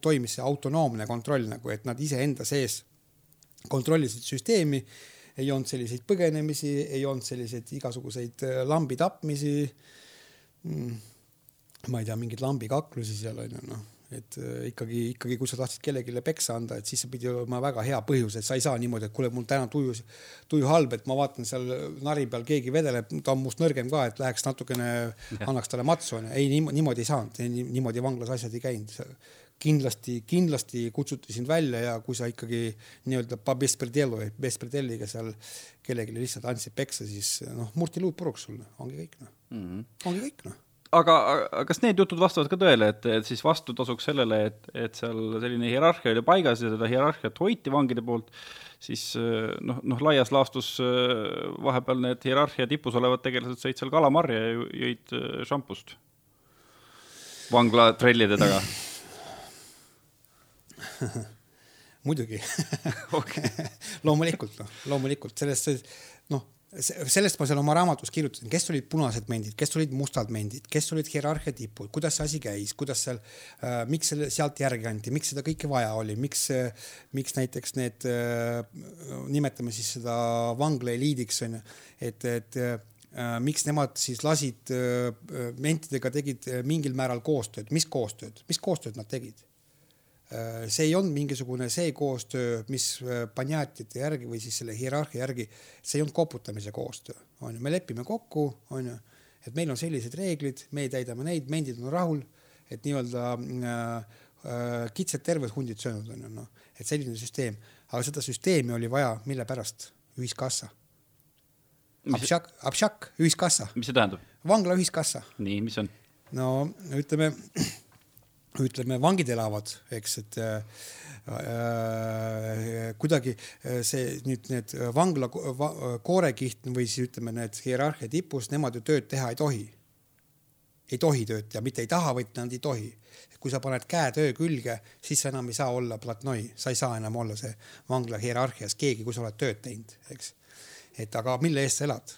toimis see autonoomne kontroll nagu, et nad iseenda sees kontrollisid süsteemi ei olnud selliseid põgenemisi, ei olnud selliseid igasuguseid äh, lambi tapmisi mm,. ma ei tea, mingeid lambikaklusi seal on ju noh, et äh, ikkagi, ikkagi, kui sa tahtsid kellelegi peksa anda, et siis see pidi olema väga hea põhjus, et sa ei saa niimoodi, et kuule, mul täna tuju, tuju halb, et ma vaatan seal nari peal keegi vedeleb, ta on must nõrgem ka, et läheks natukene, annaks talle matsu onju. ei, niimoodi ei saanud, niimoodi vanglas asjad ei käinud kindlasti, kindlasti kutsuti sind välja ja kui sa ikkagi nii-öelda bespredelliga seal kellelegi lihtsalt andsid peksa, siis noh, murti luud puruks sulle, ongi kõik noh. Mm -hmm., ongi kõik noh. Aga, aga kas need jutud vastavad ka tõele, et, et siis vastu tasuks sellele, et, et seal selline hierarhia oli paigas ja seda hierarhiat hoiti vangide poolt, siis noh, noh, laias laastus vahepeal need hierarhia tipus olevad tegelased sõid seal kalamarja ja jõid šampust vangla trellide taga muidugi. Loomulikult noh, loomulikult. Sellest, noh, sellest ma seal oma raamatus kirjutasin, kes olid punased mendid, kes olid mustad mendid, kes olid hierarhia tipud, kuidas see asi käis, kuidas seal äh,, miks selle sealt järgi anti, miks seda kõike vaja oli, miks äh,, miks näiteks need äh,, nimetame siis seda vangla eliidiks onju, et, et äh, miks nemad siis lasid äh, mentidega tegid äh, mingil määral koostööd, mis koostööd, mis koostööd nad tegid? Äh, see ei olnud mingisugune see koostöö, mis äh, panjatite järgi või siis selle hierarhia järgi, see ei olnud koputamise koostöö, onju, me lepime kokku, onju, et meil on sellised reeglid, me täidame neid, mendid on rahul, et nii-öelda äh, äh, kitsed terved hundid söönud onju, noh, et selline süsteem, aga seda süsteemi oli vaja, mille pärast? ühiskassa. Abšak, abšak, ühiskassa. mis see tähendab? vangla ühiskassa. nii, mis on? no ütleme ütleme, vangid elavad, eks, et äh, äh kuidagi äh, see nüüd need vangla va, koorekiht või siis ütleme, need hierarhia tipus, nemad ju tööd teha ei tohi. ei tohi tööd teha, mitte ei taha, vaid nad ei tohi. kui sa paned käe töö külge, siis sa enam ei saa olla platnoi, sa ei saa enam olla see vangla hierarhias keegi, kui sa oled tööd teinud, eks. et aga mille eest sa elad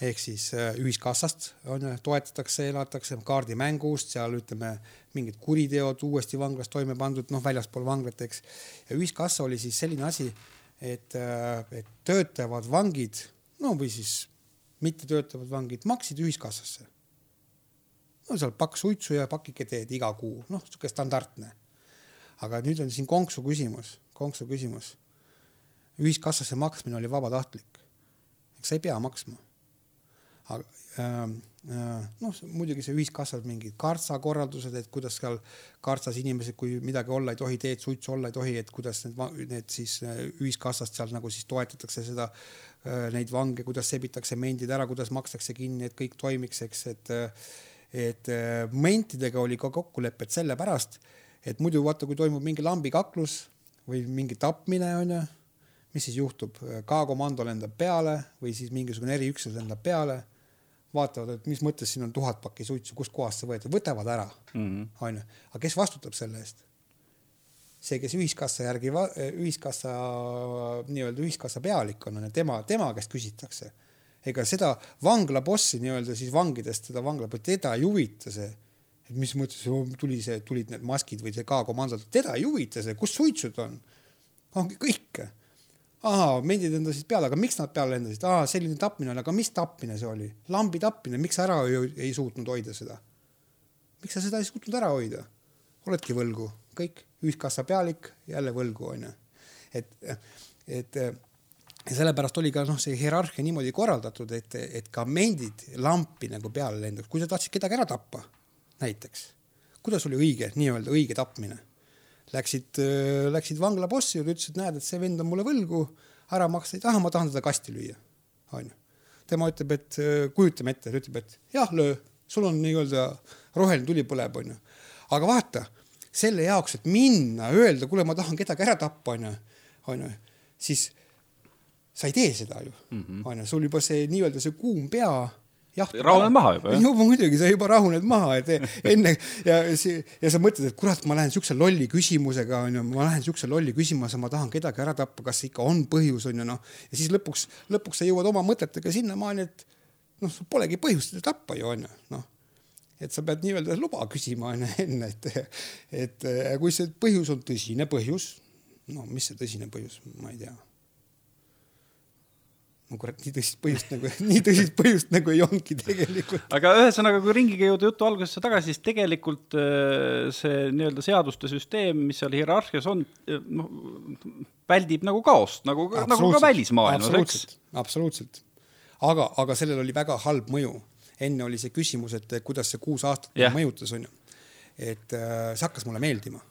ehk siis äh, ühiskassast on ju, toetatakse, elatakse kaardimängust, seal ütleme mingid kuriteod uuesti vanglas toime pandud, noh, väljaspool vanglat, eks. ja ühiskassa oli siis selline asi, et, äh, et töötavad vangid, no või siis mittetöötavad vangid maksid ühiskassasse. no seal paks suitsu ja pakike teed iga kuu, noh, sihuke standardne. aga nüüd on siin konksu küsimus, konksu küsimus ühiskassasse maksmine oli vabatahtlik. eks sa ei pea maksma. Aga äh, noh, muidugi see ühiskassas mingid kartsa korraldused, et kuidas seal kartsas inimesed, kui midagi olla ei tohi, teed suitsu olla ei tohi, et kuidas need, need siis äh, ühiskassast seal nagu siis toetatakse seda, äh, neid vange, kuidas sebitakse mendid ära, kuidas makstakse kinni, et kõik toimiks, eks, et et mentidega oli ka kokkulepped sellepärast, et muidu vaata, kui toimub mingi lambikaklus või mingi tapmine onju, mis siis juhtub, K-komando lendab peale või siis mingisugune eriüksus lendab peale vaatavad, et mis mõttes siin on tuhat pakki suitsu, kustkohast see võetud, võtavad ära, Mhm. onju. aga kes vastutab selle eest? see, kes ühiskassa järgi, ühiskassa nii-öelda ühiskassa pealik on, on ju, tema, tema käest küsitakse. ega seda vangla bossi nii-öelda siis vangidest, seda vangla, teda ei huvita see, et mis mõttes tuli see, tulid need maskid või see K-komandod, teda ei huvita see, kus suitsud on. ongi kõik ahaa, mendid lendasid peale, aga miks nad peale lendasid? aa, selline tapmine oli, aga mis tapmine see oli? lambi tapmine, miks ära ei, ei suutnud hoida seda? miks sa seda ei suutnud ära hoida? oledki võlgu, kõik, ühiskassa pealik, jälle võlgu, onju. et, et ja sellepärast oli ka noh, see hierarhia niimoodi korraldatud, et, et ka mendid lampi nagu peale lendaks, kui sa tahtsid kedagi ära tappa, näiteks, kuidas oli õige, nii-öelda õige tapmine läksid, läksid vangla bossi juurde, ütlesid, näed, et see vend on mulle võlgu, ära maksta ei taha, ma tahan teda kasti lüüa. onju. tema ütleb, et kujutame ette, ta ütleb, et jah, löö, sul on nii-öelda roheline tuli põleb, onju. aga vaata, selle jaoks, et minna, öelda, kuule, ma tahan kedagi ära tappa, onju, onju, siis sa ei tee seda ju, onju, sul juba see nii-öelda see kuum pea. Rahuned maha juba, jah? juba muidugi, sa juba rahuned maha, et enne ja, ja sa mõtled, et kurat, ma lähen siukse lolli küsimusega, onju, ma lähen siukse lolli küsimusega, ma tahan kedagi ära tappa, kas ikka on põhjus, onju, noh. ja siis lõpuks, lõpuks sa jõuad oma mõtetega sinnamaani, et noh, sul polegi põhjust teda tappa ju, onju, noh et sa pead nii-öelda luba küsima onju enne, et, et kui see põhjus on tõsine põhjus, no mis see tõsine põhjus, ma ei tea no kurat, nii tõsist põhjust nagu, nii tõsist põhjust nagu ei olnudki tegelikult. aga ühesõnaga, kui ringiga jõuda jutu algusesse tagasi, siis tegelikult äh, see nii-öelda seaduste süsteem, mis seal hierarhias on, noh, väldib nagu kaost, nagu, nagu ka välismaailmas, eks. absoluutselt. aga, aga sellel oli väga halb mõju. enne oli see küsimus, et kuidas see kuus aastat yeah. mõjutas, onju. et äh, see hakkas mulle meeldima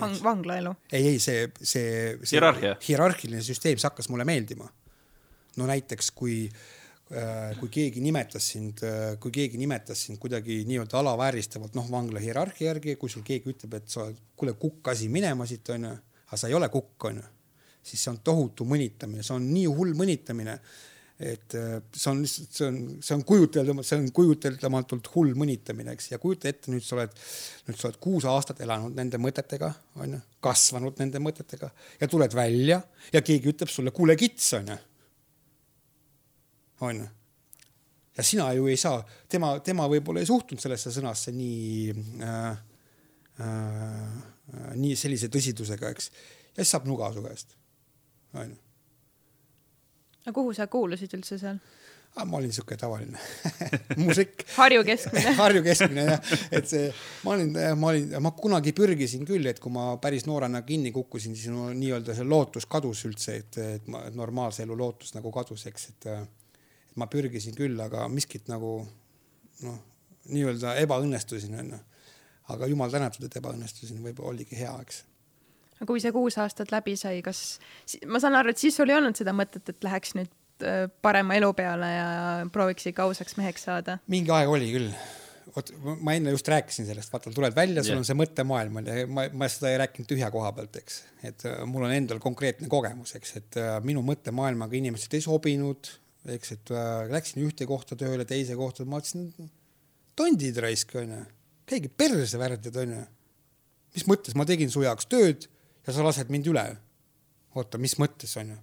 Vang, vanglaelu? ei, ei see, see, see hierarhia. hierarhiline süsteem, see hakkas mulle meeldima no näiteks kui äh, kui keegi nimetas sind, äh, kui keegi nimetas sind kuidagi nii-öelda alavääristavalt, noh, vangla hierarhia järgi, kui sul keegi ütleb, et sa kuule, kukk asi minema siit onju, aga sa ei ole kukk onju, siis see on tohutu mõnitamine, see on nii hull mõnitamine, et äh, see on lihtsalt, see on, see on kujuteldamatult, see on kujuteldamatult hull mõnitamine, eks, ja kujuta ette, nüüd sa oled, nüüd sa oled kuus aastat elanud nende mõtetega, onju, kasvanud nende mõtetega ja tuled välja ja keegi ütleb sulle, kuule kits onju onju. ja sina ju ei saa, tema, tema võib-olla ei suhtunud sellesse sõnasse nii äh,, äh, nii sellise tõsidusega, eks. ja siis saab nuga su käest, onju. no kuhu sa kuulusid üldse seal? Ah, ma olin siuke tavaline mužikk Harju keskmine Harju keskmine jah, et see, ma olin, ma olin, ma kunagi pürgisin küll, et kui ma päris noorena kinni kukkusin, siis no nii-öelda see lootus kadus üldse, et, et ma normaalse elu lootus nagu kadus, eks, et ma pürgisin küll, aga miskit nagu noh, nii-öelda ebaõnnestusin onju. aga jumal tänatud, et ebaõnnestusin, võib-olla oligi hea, eks. aga kui see kuus aastat läbi sai, kas, ma saan aru, et siis sul ei olnud seda mõtet, et läheks nüüd äh, parema elu peale ja prooviks ikka ausaks meheks saada? mingi aeg oli küll vot ma enne just rääkisin sellest, vaata, tuled välja, sul yeah. on see mõttemaailm on ja ma, ma seda ei rääkinud tühja koha pealt, eks, et äh, mul on endal konkreetne kogemus, eks, et äh, minu mõttemaailmaga inimesed ei sobinud, eks, et äh, läksin ühte kohta tööle, teise kohta, ma ütlesin, tondid raisk onju, käige perse värdjad onju. mis mõttes ma tegin su jaoks tööd ja sa lased mind üle? oota, mis mõttes onju?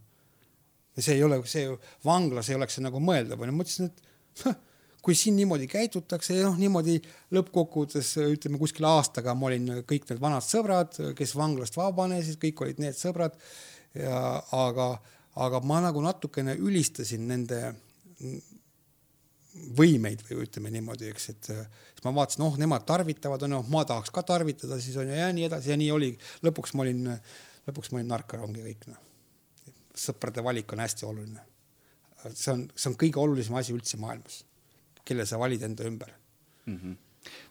ja see ei ole, see vanglas ei oleks see nagu mõeldav onju, ma ütlesin, et kui siin niimoodi käitutakse ja noh, niimoodi lõppkokkuvõttes ütleme kuskil aastaga ma olin kõik need vanad sõbrad, kes vanglast vabanesid, kõik olid need sõbrad ja aga aga ma nagu natukene ülistasin nende võimeid või ütleme niimoodi, eks, et siis ma vaatasin, oh, nemad tarvitavad, onju, ma tahaks ka tarvitada, siis onju ja nii edasi ja nii oli. lõpuks ma olin, lõpuks ma olin narkorongi kõik noh. sõprade valik on hästi oluline. see on, see on kõige olulisem asi üldse maailmas, kelle sa valid enda ümber mm. -hmm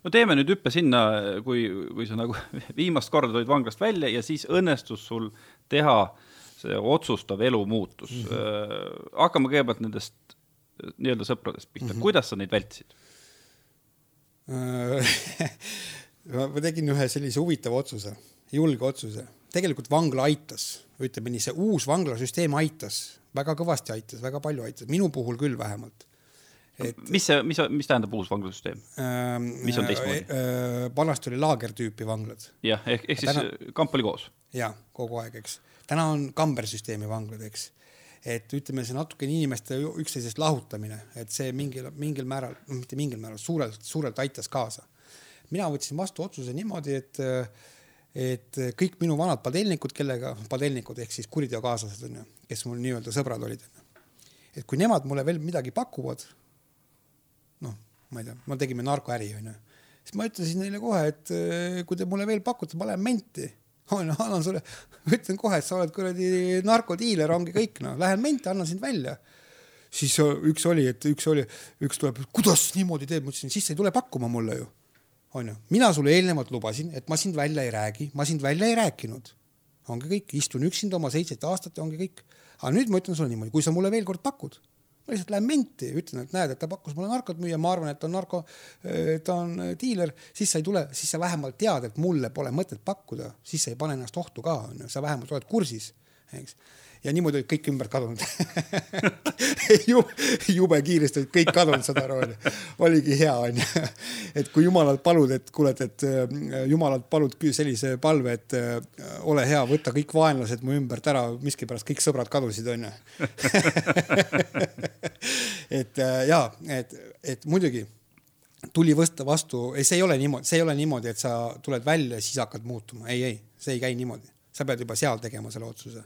no teeme nüüd hüppe sinna, kui, kui sa nagu viimast korda tulid vanglast välja ja siis õnnestus sul teha see otsustav elumuutus mm. -hmm. hakkame kõigepealt nendest nii-öelda sõpradest pihta mm, -hmm. kuidas sa neid vältisid ma tegin ühe sellise huvitava otsuse, julge otsuse, tegelikult vangla aitas, ütleme nii, see uus vanglasüsteem aitas, väga kõvasti aitas, väga palju aitas, minu puhul küll vähemalt et mis see, mis, mis tähendab uus vanglasüsteem ähm,? mis on teistmoodi äh,? Äh, vanasti oli laagertüüpi vanglad. jah, ehk, ehk siis täna... kamp oli koos? jah, kogu aeg, eks. Täna on kambersüsteemi vanglad, eks. Et ütleme, see natukene inimeste üksteisest lahutamine, et see mingil, mingil määral, mitte mingil määral, suurelt, suurelt aitas kaasa. mina võtsin vastu otsuse niimoodi, et, et kõik minu vanad padelnikud, kellega, padelnikud ehk siis kuriteokaaslased onju, kes mul nii-öelda sõbrad olid, et kui nemad mulle veel midagi pakuvad, noh, ma ei tea, me tegime narkoäri onju, siis ma ütlesin neile kohe, et kui te mulle veel pakute, ma lähen menti on, annan sulle, ütlen kohe, et sa oled kuradi narkodiiler, ongi kõik noh, lähen menti, annan sind välja. siis üks oli, et üks oli, üks tuleb, kuidas niimoodi teeb, ma ütlesin, siis sa ei tule pakkuma mulle ju. onju, mina sulle eelnevalt lubasin, et ma sind välja ei räägi, ma sind välja ei rääkinud. ongi kõik, istun üksinda oma seitset aastat ja ongi kõik. aga nüüd ma ütlen sulle niimoodi, kui sa mulle veel kord pakud ma lihtsalt lähen menti, ütlen, et näed, et ta pakkus mulle narkot müüa, ma arvan, et on narko, ta on diiler, siis sa ei tule, siis sa vähemalt tead, et mulle pole mõtet pakkuda, siis sa ei pane ennast ohtu ka, onju, sa vähemalt oled kursis, eks ja niimoodi olid kõik ümber kadunud jube, jube kiiresti olid kõik kadunud, saad aru, onju. oligi hea, onju. et kui jumalalt palud, et kuule, et äh, jumalalt palud sellise palve, et äh, ole hea, võta kõik vaenlased mu ümbert ära, miskipärast kõik sõbrad kadusid, onju. et äh, ja, et, et muidugi tuli võtta vastu, ei, see ei ole niimoodi, see ei ole niimoodi, et sa tuled välja ja siis hakkad muutuma, ei, ei, see ei käi niimoodi, sa pead juba seal tegema selle otsuse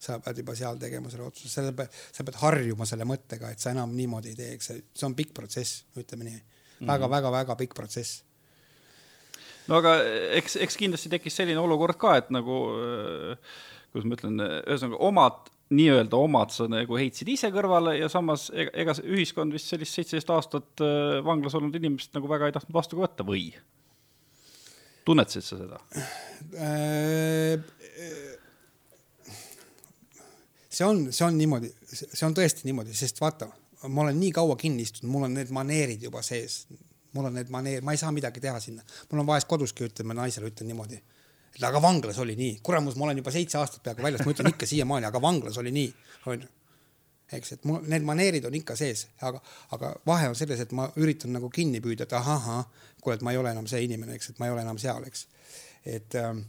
sa pead juba seal tegema selle otsuse, sa pead, sa pead harjuma selle mõttega, et sa enam niimoodi ei tee, eks see, on pikk protsess, ütleme nii väga,. väga-väga-väga pikk protsess. no aga eks, eks kindlasti tekkis selline olukord ka, et nagu, äh, kuidas ma ütlen, ühesõnaga omad, nii-öelda omad sa nagu heitsid ise kõrvale ja samas ega, ega ühiskond vist sellist seitseteist aastat vanglas olnud inimest nagu väga ei tahtnud vastu ka võtta või? tunnetasid sa seda äh,? See on, see on niimoodi, see on tõesti niimoodi, sest vaata, ma olen nii kaua kinni istunud, mul on need maneerid juba sees. mul on need maneerid, ma ei saa midagi teha sinna. mul on vahest koduski, ütleme naisele, ütlen niimoodi. et aga vanglas oli nii, kuramus, ma olen juba seitse aastat peaaegu väljas, ma ütlen ikka siiamaani, aga vanglas oli nii, onju eks, et mul need maneerid on ikka sees, aga, aga vahe on selles, et ma üritan nagu kinni püüda, et ahah, kuule, et ma ei ole enam see inimene, eks, et ma ei ole enam seal, eks. et ähm,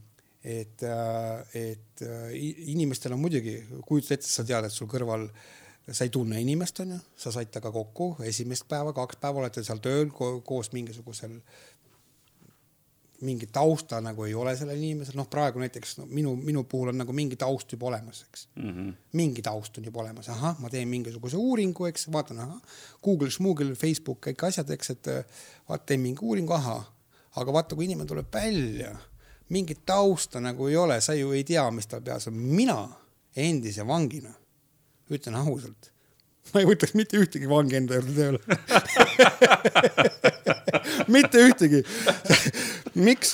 et, äh, et äh, inimestel on muidugi, kujutad ette, sa tead, et sul kõrval sa ei tunne inimest, onju, sa said temaga kokku esimest päeva, kaks päeva olete seal tööl ko koos mingisugusel, mingi tausta nagu ei ole sellel inimesel, noh, praegu näiteks no, minu, minu puhul on nagu mingi taust juba olemas, eks mm. -hmm. mingi taust on juba olemas, ahah, ma teen mingisuguse uuringu, eks, vaatan, ahah, Google, Schmoogle, Facebook, kõik asjad, eks, et vaat teen mingi uuringu, ahah, aga vaata, kui inimene tuleb välja mingit tausta nagu ei ole, sa ju ei tea, mis tal peas on. mina endise vangina ütlen ausalt, ma ei võtaks mitte ühtegi vangi enda juurde tööle mitte ühtegi miks?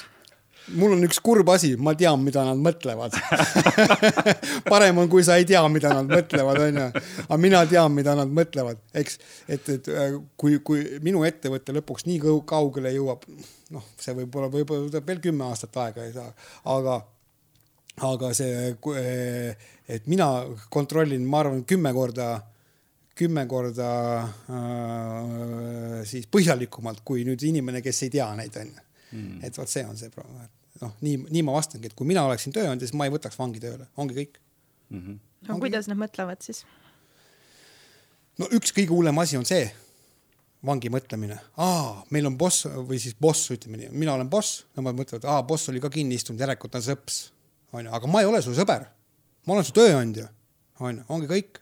mul on üks kurb asi, ma tean, mida nad mõtlevad parem on, kui sa ei tea, mida nad mõtlevad, onju. aga mina tean, mida nad mõtlevad, eks, et, et äh, kui, kui minu ettevõte lõpuks nii kaugele jõuab, noh, see võib-olla, võib-olla võtab veel kümme aastat aega ei saa, aga, aga see, et mina kontrollin, ma arvan, kümme korda, kümme korda äh, siis põhjalikumalt kui nüüd inimene, kes ei tea neid onju mm.. et vot see on see probleem, et noh, nii, nii ma vastangi, et kui mina oleksin tööandja, siis ma ei võtaks vangi tööle, ongi kõik mm. -hmm. no ongi kuidas nad mõtlevad siis? no üks kõige hullem asi on see vangi mõtlemine, aa, meil on boss või siis boss, ütleme nii, mina olen boss, nemad mõtlevad, aa, boss oli ka kinni istunud, järelikult ta on sõps, onju, aga ma ei ole su sõber. ma olen su tööandja, onju, ongi kõik,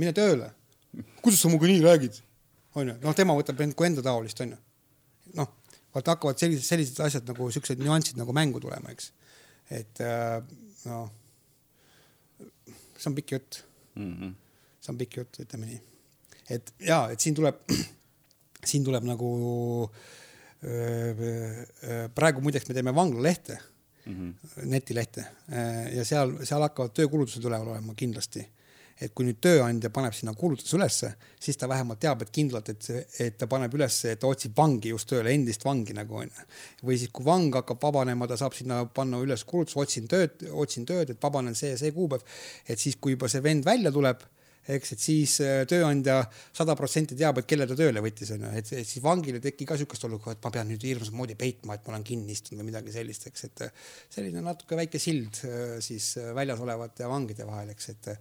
mine tööle. kuidas sa minuga nii räägid, onju, noh, tema võtab end kui enda taolist, onju. noh, vaata hakkavad sellised, sellised asjad nagu siuksed nüansid nagu mängu tulema, eks. et äh, noh, see on pikk jutt mm. -hmm. see on pikk jutt, ütleme nii. et ja, et siin tuleb, siin tuleb nagu praegu muideks me teeme vanglalehte mm, -hmm. netilehte ja seal, seal hakkavad töökulutused üleval olema kindlasti et kui nüüd tööandja paneb sinna kuulutuse ülesse, siis ta vähemalt teab, et kindlalt, et see, et ta paneb ülesse, et ta otsib vangi just tööle, endist vangi nagu onju. või siis, kui vang hakkab vabanema, ta saab sinna panna üles kuulutuse, otsin tööd, otsin tööd, et vabanen see ja see kuupäev. et siis, kui juba see vend välja tuleb eks, et siis äh, tööandja sada protsenti teab, et kelle ta tööle võttis, onju, et siis vangil ei teki ka siukest olukorda, et ma pean nüüd hirmsat moodi peitma, et ma olen kinni istunud või midagi sellist, eks, et äh, selline natuke väike sild äh, siis väljas olevate vangide vahel, eks, et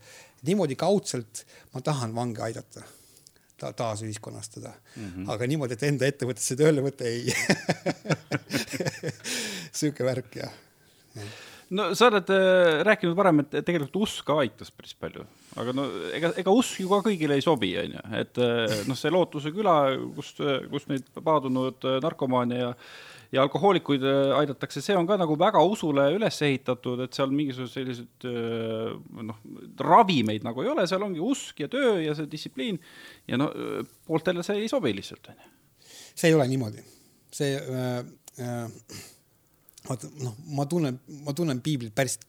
niimoodi kaudselt ma tahan vange aidata ta taasühiskonnastada mm. -hmm. aga niimoodi, et enda ettevõttesse tööle võtta, ei sihuke värk jah ja no sa oled äh, rääkinud varem, et tegelikult usk ka aitas päris palju, aga no ega, ega usk ju ka kõigile ei sobi, onju, et äh, noh, see Lootuse küla, kust, kust neid paadunud äh, narkomaane ja ja alkohoolikuid aidatakse, see on ka nagu väga usule üles ehitatud, et seal mingisuguseid selliseid noh, ravimeid nagu ei ole, seal ongi usk ja töö ja see distsipliin. Ja no pooltele see ei sobi lihtsalt, onju. see ei ole niimoodi, see äh, äh vaata noh, ma tunnen, ma tunnen piiblit päris,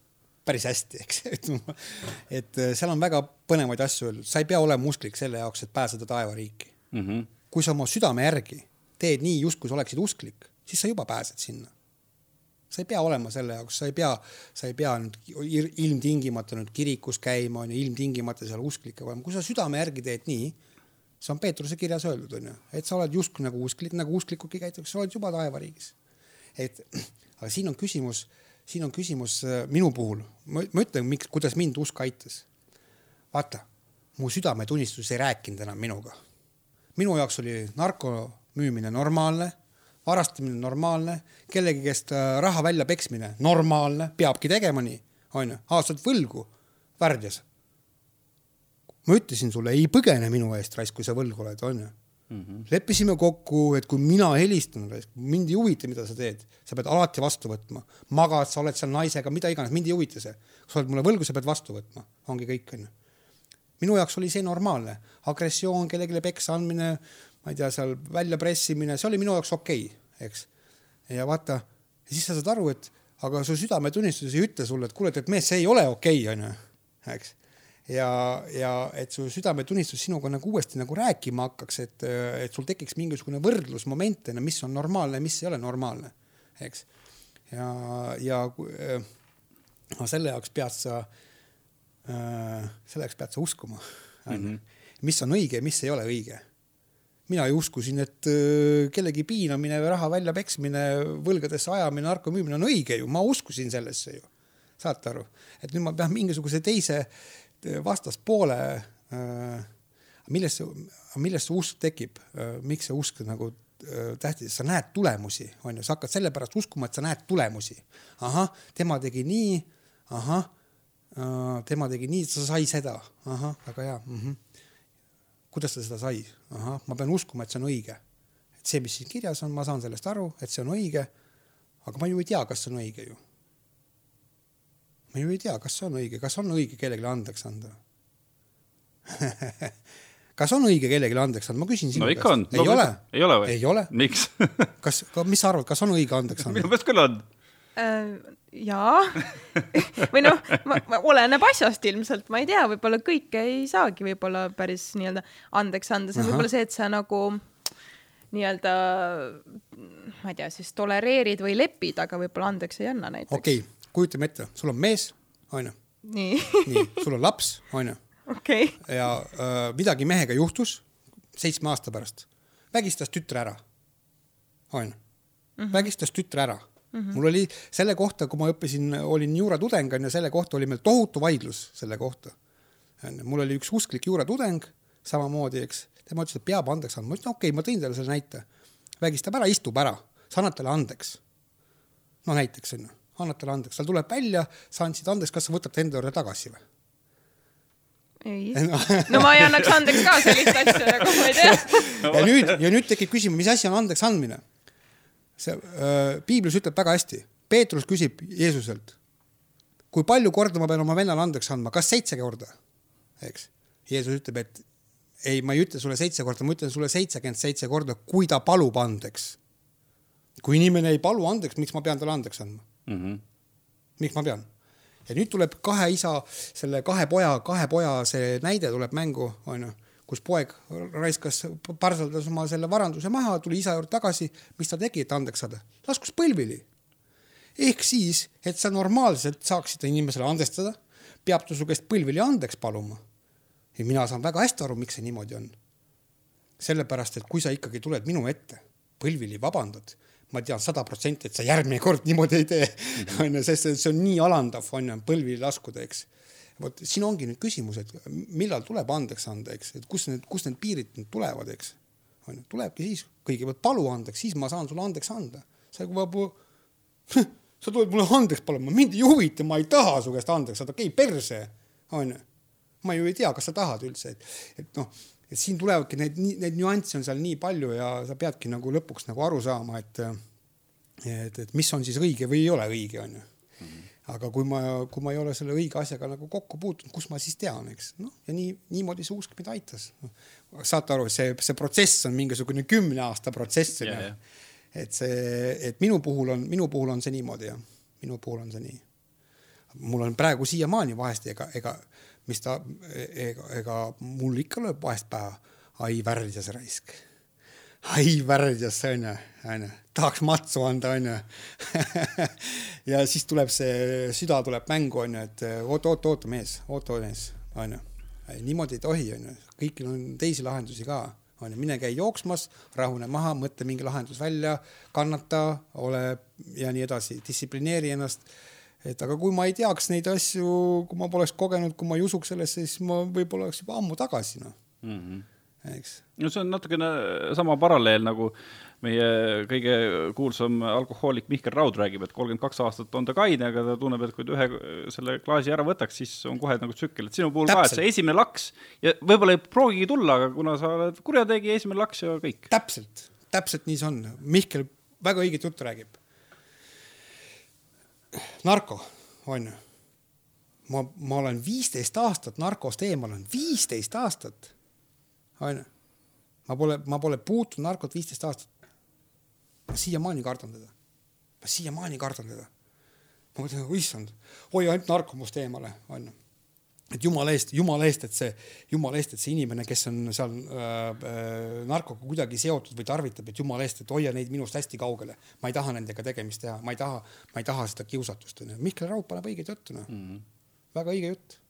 päris hästi, eks, et, et äh, seal on väga põnevaid asju öeldud, sa ei pea olema usklik selle jaoks, et pääseda taevariiki mm. -hmm. kui sa oma südame järgi teed nii, justkui sa oleksid usklik, siis sa juba pääsed sinna. sa ei pea olema selle jaoks, sa ei pea, sa ei pea nüüd ilmtingimata nüüd kirikus käima, onju, ilmtingimata seal usklik olema, kui sa südame järgi teed nii, see on Peetruse kirjas öeldud, onju, et sa oled justkui nagu usklik, nagu usklikudki käitutakse, sa oled juba taevariigis. et aga siin on küsimus, siin on küsimus äh, minu puhul, ma ütlen, miks, kuidas mind usk aitas. vaata, mu südametunnistus ei rääkinud enam minuga. minu jaoks oli narko müümine normaalne, varastamine normaalne, kellegi käest äh, raha välja peksmine normaalne, peabki tegema nii, onju, aastad võlgu, värdjas. ma ütlesin sulle, ei põgene minu eest, raisk, kui sa võlgu oled, onju mm. -hmm. leppisime kokku, et kui mina helistan, mind ei huvita, mida sa teed, sa pead alati vastu võtma. magad, sa oled seal naisega, mida iganes, mind ei huvita see. sa oled mulle võlgu, sa pead vastu võtma, ongi kõik, onju. minu jaoks oli see normaalne, agressioon, kellelegi peksa andmine, ma ei tea, seal väljapressimine, see oli minu jaoks okei okay,, eks. ja vaata, siis sa saad aru, et aga su südametunnistus ei ütle sulle, et kuule, et mees, see ei ole okei okay,, onju, eks ja, ja et su südametunnistus sinuga nagu uuesti nagu rääkima hakkaks, et, et sul tekiks mingisugune võrdlusmoment, mis on normaalne, mis ei ole normaalne, eks. ja, ja äh, selle jaoks pead sa äh,, selle jaoks pead sa uskuma mm, -hmm. mis on õige mis ei ole õige. mina ju uskusin, et äh, kellegi piinamine või raha väljapeksmine, võlgadesse ajamine, narko müümine on õige ju, ma uskusin sellesse ju saate aru, et nüüd ma pean mingisuguse teise vastaspoole äh,, millest see, millest see usk tekib äh,, miks see usk nagu äh, tähtis, sa näed tulemusi, on ju, sa hakkad sellepärast uskuma, et sa näed tulemusi. ahah, tema tegi nii, ahah äh,, tema tegi nii, ta sai seda, ahah, väga hea mm. -hmm. kuidas ta seda sai? ahah, ma pean uskuma, et see on õige. et see, mis siin kirjas on, ma saan sellest aru, et see on õige. aga ma ju ei tea, kas see on õige ju ma ju ei tea, kas see on õige, kas on õige kellelegi andeks anda kas on õige kellelegi andeks anda, ma küsin sinu no, käest. on. ei no, ole? ei ole või? ei ole. miks kas, mis sa arvad, kas on õige andeks anda? minu meelest küll on äh, jaa või noh, oleneb asjast ilmselt, ma ei tea, võib-olla kõike ei saagi võib-olla päris nii-öelda andeks anda, see on võib-olla see, et sa nagu nii-öelda, ma ei tea, siis tolereerid või lepid, aga võib-olla andeks ei anna näiteks. okei okay kujutame ette, sul on mees, onju. nii. nii, sul on laps, onju. okei okay.. ja äh, midagi mehega juhtus seitsme aasta pärast, vägistas tütre ära, onju. Mhm. vägistas tütre ära Mm -hmm. mul oli selle kohta, kui ma õppisin, olin juuratudeng onju, selle kohta oli meil tohutu vaidlus selle kohta. mul oli üks usklik juuratudeng samamoodi, eks, tema ütles, et peab andeks andma, ma ütlesin okei okay,, ma tõin talle selle näite. vägistab ära, istub ära, sa annad talle andeks. no näiteks onju annad talle andeks, tal tuleb välja, sa andsid andeks, kas sa võtad ta enda juurde tagasi või? ei no ma ei annaks andeks ka sellist asja nagu ma ei tea. ja nüüd, ja nüüd tekib küsimus, mis asi on andeks andmine? see äh, piiblis ütleb väga hästi, Peetrus küsib Jeesuselt, kui palju korda ma pean oma vennale andeks andma, kas seitse korda? eks. Jeesus ütleb, et ei, ma ei ütle sulle seitse korda, ma ütlen sulle seitsekümmend seitse korda, kui ta palub andeks. kui inimene ei palu andeks, miks ma pean talle andeks andma mm? -hmm. miks ma pean? ja nüüd tuleb kahe isa, selle kahe poja, kahe poja see näide tuleb mängu, onju, kus poeg raiskas, parseldas oma selle varanduse maha, tuli isa juurde tagasi, mis ta tegi, et andeks saada? laskus põlvili. ehk siis, et sa normaalselt saaksid inimesele andestada, peab ta su käest põlvili andeks paluma. ja mina saan väga hästi aru, miks see niimoodi on. sellepärast, et kui sa ikkagi tuled minu ette, põlvili vabandad ma tean sada protsenti, et sa järgmine kord niimoodi ei tee, mhm. onju, sest see on nii alandav, onju, põlvili laskuda, eks. vot siin ongi nüüd küsimus, et millal tuleb andeks anda, eks, et kus need, kust need piirid nüüd tulevad, eks. onju, tulebki siis, kõigepealt palu andeks, siis ma saan sulle andeks anda. sa juba, sa tuled mulle andeks paluma, mind ei huvita, ma ei taha su käest andeks saada, okei okay,, perse, onju. ma ju ei tea, kas sa tahad üldse, et, et noh et siin tulevadki need, neid nüansse on seal nii palju ja sa peadki nagu lõpuks nagu aru saama, et, et, et mis on siis õige või ei ole õige, onju. aga kui ma, kui ma ei ole selle õige asjaga nagu kokku puutunud, kus ma siis tean, eks noh, ja nii niimoodi see usk mind aitas no,. saate aru, see, see protsess on mingisugune kümne aasta protsess yeah,. Yeah. et see, et minu puhul on, minu puhul on see niimoodi jah, minu puhul on see nii. mul on praegu siiamaani vahest ega, ega mis ta, ega, ega mul ikka lööb vahest päeva, ai värdjas raisk. ai värdjas, onju, onju, tahaks matsu anda, onju ja siis tuleb see, süda tuleb mängu, onju, et oota, oota, oota, mees, oota, mees, onju. niimoodi ei tohi, onju, kõigil on teisi lahendusi ka onju, mine käi jooksmas, rahune maha, mõtle mingi lahendus välja, kannata, ole ja nii edasi, distsiplineeri ennast et aga kui ma ei teaks neid asju, kui ma poleks kogenud, kui ma ei usuks sellesse, siis ma võib-olla oleks juba ammu tagasi, noh mm -hmm.. eks. no see on natukene sama paralleel nagu meie kõige kuulsam alkohoolik Mihkel Raud räägib, et kolmkümmend kaks aastat on ta kaine, aga ta tunneb, et kui ta ühe selle klaasi ära võtaks, siis on kohe nagu tsükkel, et sinu puhul ka, et see esimene laks ja võib-olla ei proogigi tulla, aga kuna sa oled kurjategija, esimene laks ja kõik. täpselt, täpselt nii see on. Mihkel väga õiget juttu räägib narko, onju. ma, ma olen viisteist aastat narkost eemal olnud, viisteist aastat. onju. ma pole, ma pole puutunud narkot viisteist aastat. ma siiamaani kardan teda. ma siiamaani kardan teda. ma mõtlen, issand, hoia ainult narkomust eemale, onju et jumala eest, jumala eest, et see, jumala eest, et see inimene, kes on seal äh, äh, narkoga kuidagi seotud või tarvitab, et jumala eest, et hoia neid minust hästi kaugele. ma ei taha nendega tegemist teha, ma ei taha, ma ei taha seda kiusatust onju. Mihkel Raud paneb õiget juttu noh mm -hmm., väga õige jutt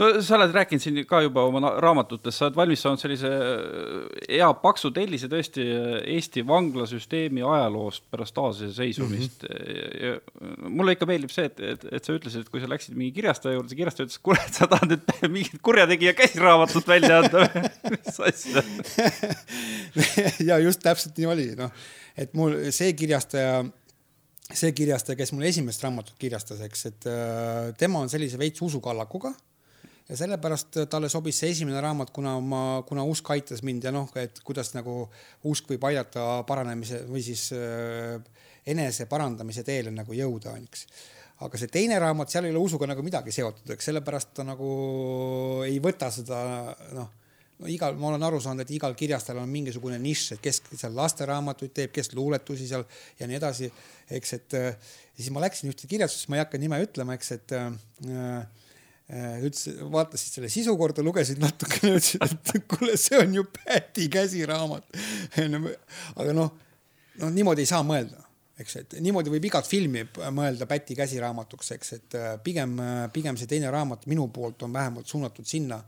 no sa oled rääkinud siin ka juba oma raamatutes, sa oled valmis saanud sellise äh, hea paksu tellise tõesti äh, Eesti vanglasüsteemi ajaloost pärast taasiseseisvumist mm. -hmm. mulle ikka meeldib see, et, et, et sa ütlesid, et kui sa läksid mingi kirjastaja juurde, see kirjastaja ütles, kuule, et sa tahad nüüd mingit kurjategija käsiraamatut välja anda või mis asja ja just täpselt nii oli, noh, et mul see kirjastaja see kirjastaja, kes mul esimest raamatut kirjastas, eks, et äh, tema on sellise veits usukallakuga ja sellepärast talle sobis see esimene raamat, kuna ma, kuna usk aitas mind ja noh, et kuidas nagu usk võib aidata paranemise või siis äh, enese parandamise teele nagu jõuda, eks. aga see teine raamat, seal ei ole usuga nagu midagi seotud, eks sellepärast ta nagu ei võta seda noh no igal, ma olen aru saanud, et igal kirjastajal on mingisugune nišš, et kes seal lasteraamatuid teeb, kes luuletusi seal ja nii edasi, eks, et ja siis ma läksin ühte kirjastusse, ma ei hakka nime ütlema, eks, et äh, Äh, ütles, vaatasid selle sisu korda, lugesid natukene, ütlesid, et kuule, see on ju Päti käsiraamat. aga noh, no niimoodi ei saa mõelda, eks, et niimoodi võib igat filmi mõelda Päti käsiraamatuks, eks, et äh, pigem, pigem see teine raamat minu poolt on vähemalt suunatud sinna,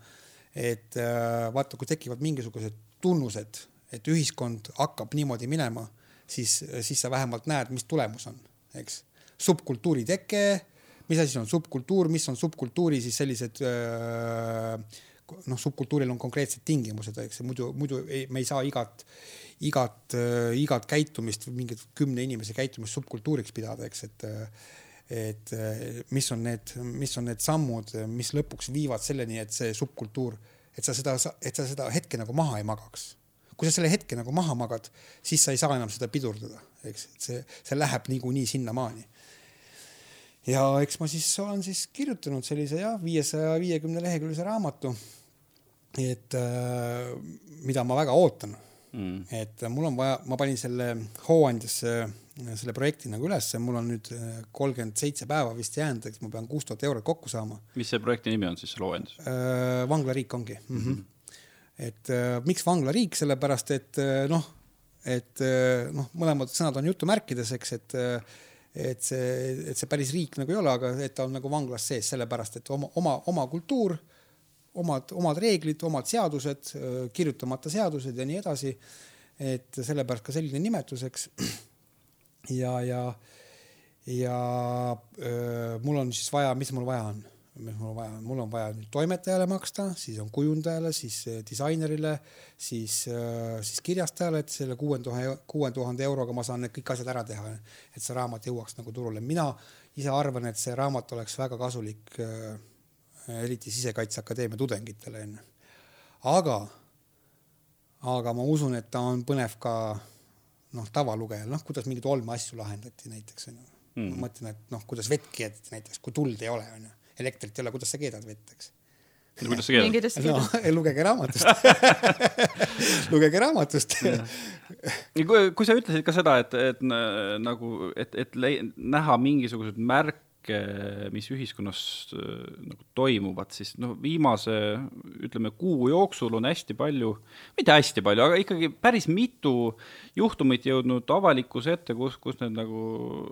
et äh, vaata, kui tekivad mingisugused tunnused, et ühiskond hakkab niimoodi minema, siis, siis sa vähemalt näed, mis tulemus on, eks. subkultuuri teke mis asi on subkultuur, mis on subkultuuri siis sellised noh, subkultuuril on konkreetsed tingimused, eks muidu, muidu ei, me ei saa igat, igat, igat käitumist mingit kümne inimese käitumist subkultuuriks pidada, eks, et et mis on need, mis on need sammud, mis lõpuks viivad selleni, et see subkultuur, et sa seda, et sa seda hetke nagu maha ei magaks. kui sa selle hetke nagu maha magad, siis sa ei saa enam seda pidurdada, eks, et see, see läheb niikuinii sinnamaani ja eks ma siis olen siis kirjutanud sellise jah, viiesaja viiekümne leheküljelise raamatu. et äh, mida ma väga ootan mm.. et mul on vaja, ma panin selle hooandjasse selle projekti nagu ülesse, mul on nüüd äh, kolmkümmend seitse päeva vist jäänud, eks ma pean kuus tuhat eurot kokku saama. mis see projekti nimi on siis, hooandjus äh,? vanglariik ongi mm. -hmm. et miks vanglariik, sellepärast et noh, et noh, mõlemad sõnad on jutumärkides, eks, et et see, et see päris riik nagu ei ole, aga et ta on nagu vanglas sees, sellepärast et oma, oma, oma kultuur, omad, omad reeglid, omad seadused, kirjutamata seadused ja nii edasi. et sellepärast ka selline nimetus, eks. ja, ja, ja öö, mul on siis vaja, mis mul vaja on mis mul vaja on, mul on vaja nüüd toimetajale maksta, siis on kujundajale, siis äh, disainerile, siis, äh, siis kirjastajale, et selle kuue tuhande, kuue tuhande euroga ma saan need kõik asjad ära teha, et see raamat jõuaks nagu turule. mina ise arvan, et see raamat oleks väga kasulik äh, eriti Sisekaitseakadeemia tudengitele onju. aga, aga ma usun, et ta on põnev ka noh, tavalugejal, noh, kuidas mingeid olmeasju lahendati näiteks onju mm.. ma mõtlen, et noh, kuidas vett keedeti näiteks, kui tuld ei ole onju elektrit ei ole, kuidas sa keedad vett, eks? Kuidas sa keedad? no lugege raamatust. Lugege raamatust. Kui, kui sa ütlesid ka seda, et, et nagu, et, et näha mingisuguseid märke, mis ühiskonnas nagu toimuvad, siis noh, viimase ütleme kuu jooksul on hästi palju, mitte hästi palju, aga ikkagi päris mitu juhtumit jõudnud avalikkuse ette, kus, kus need nagu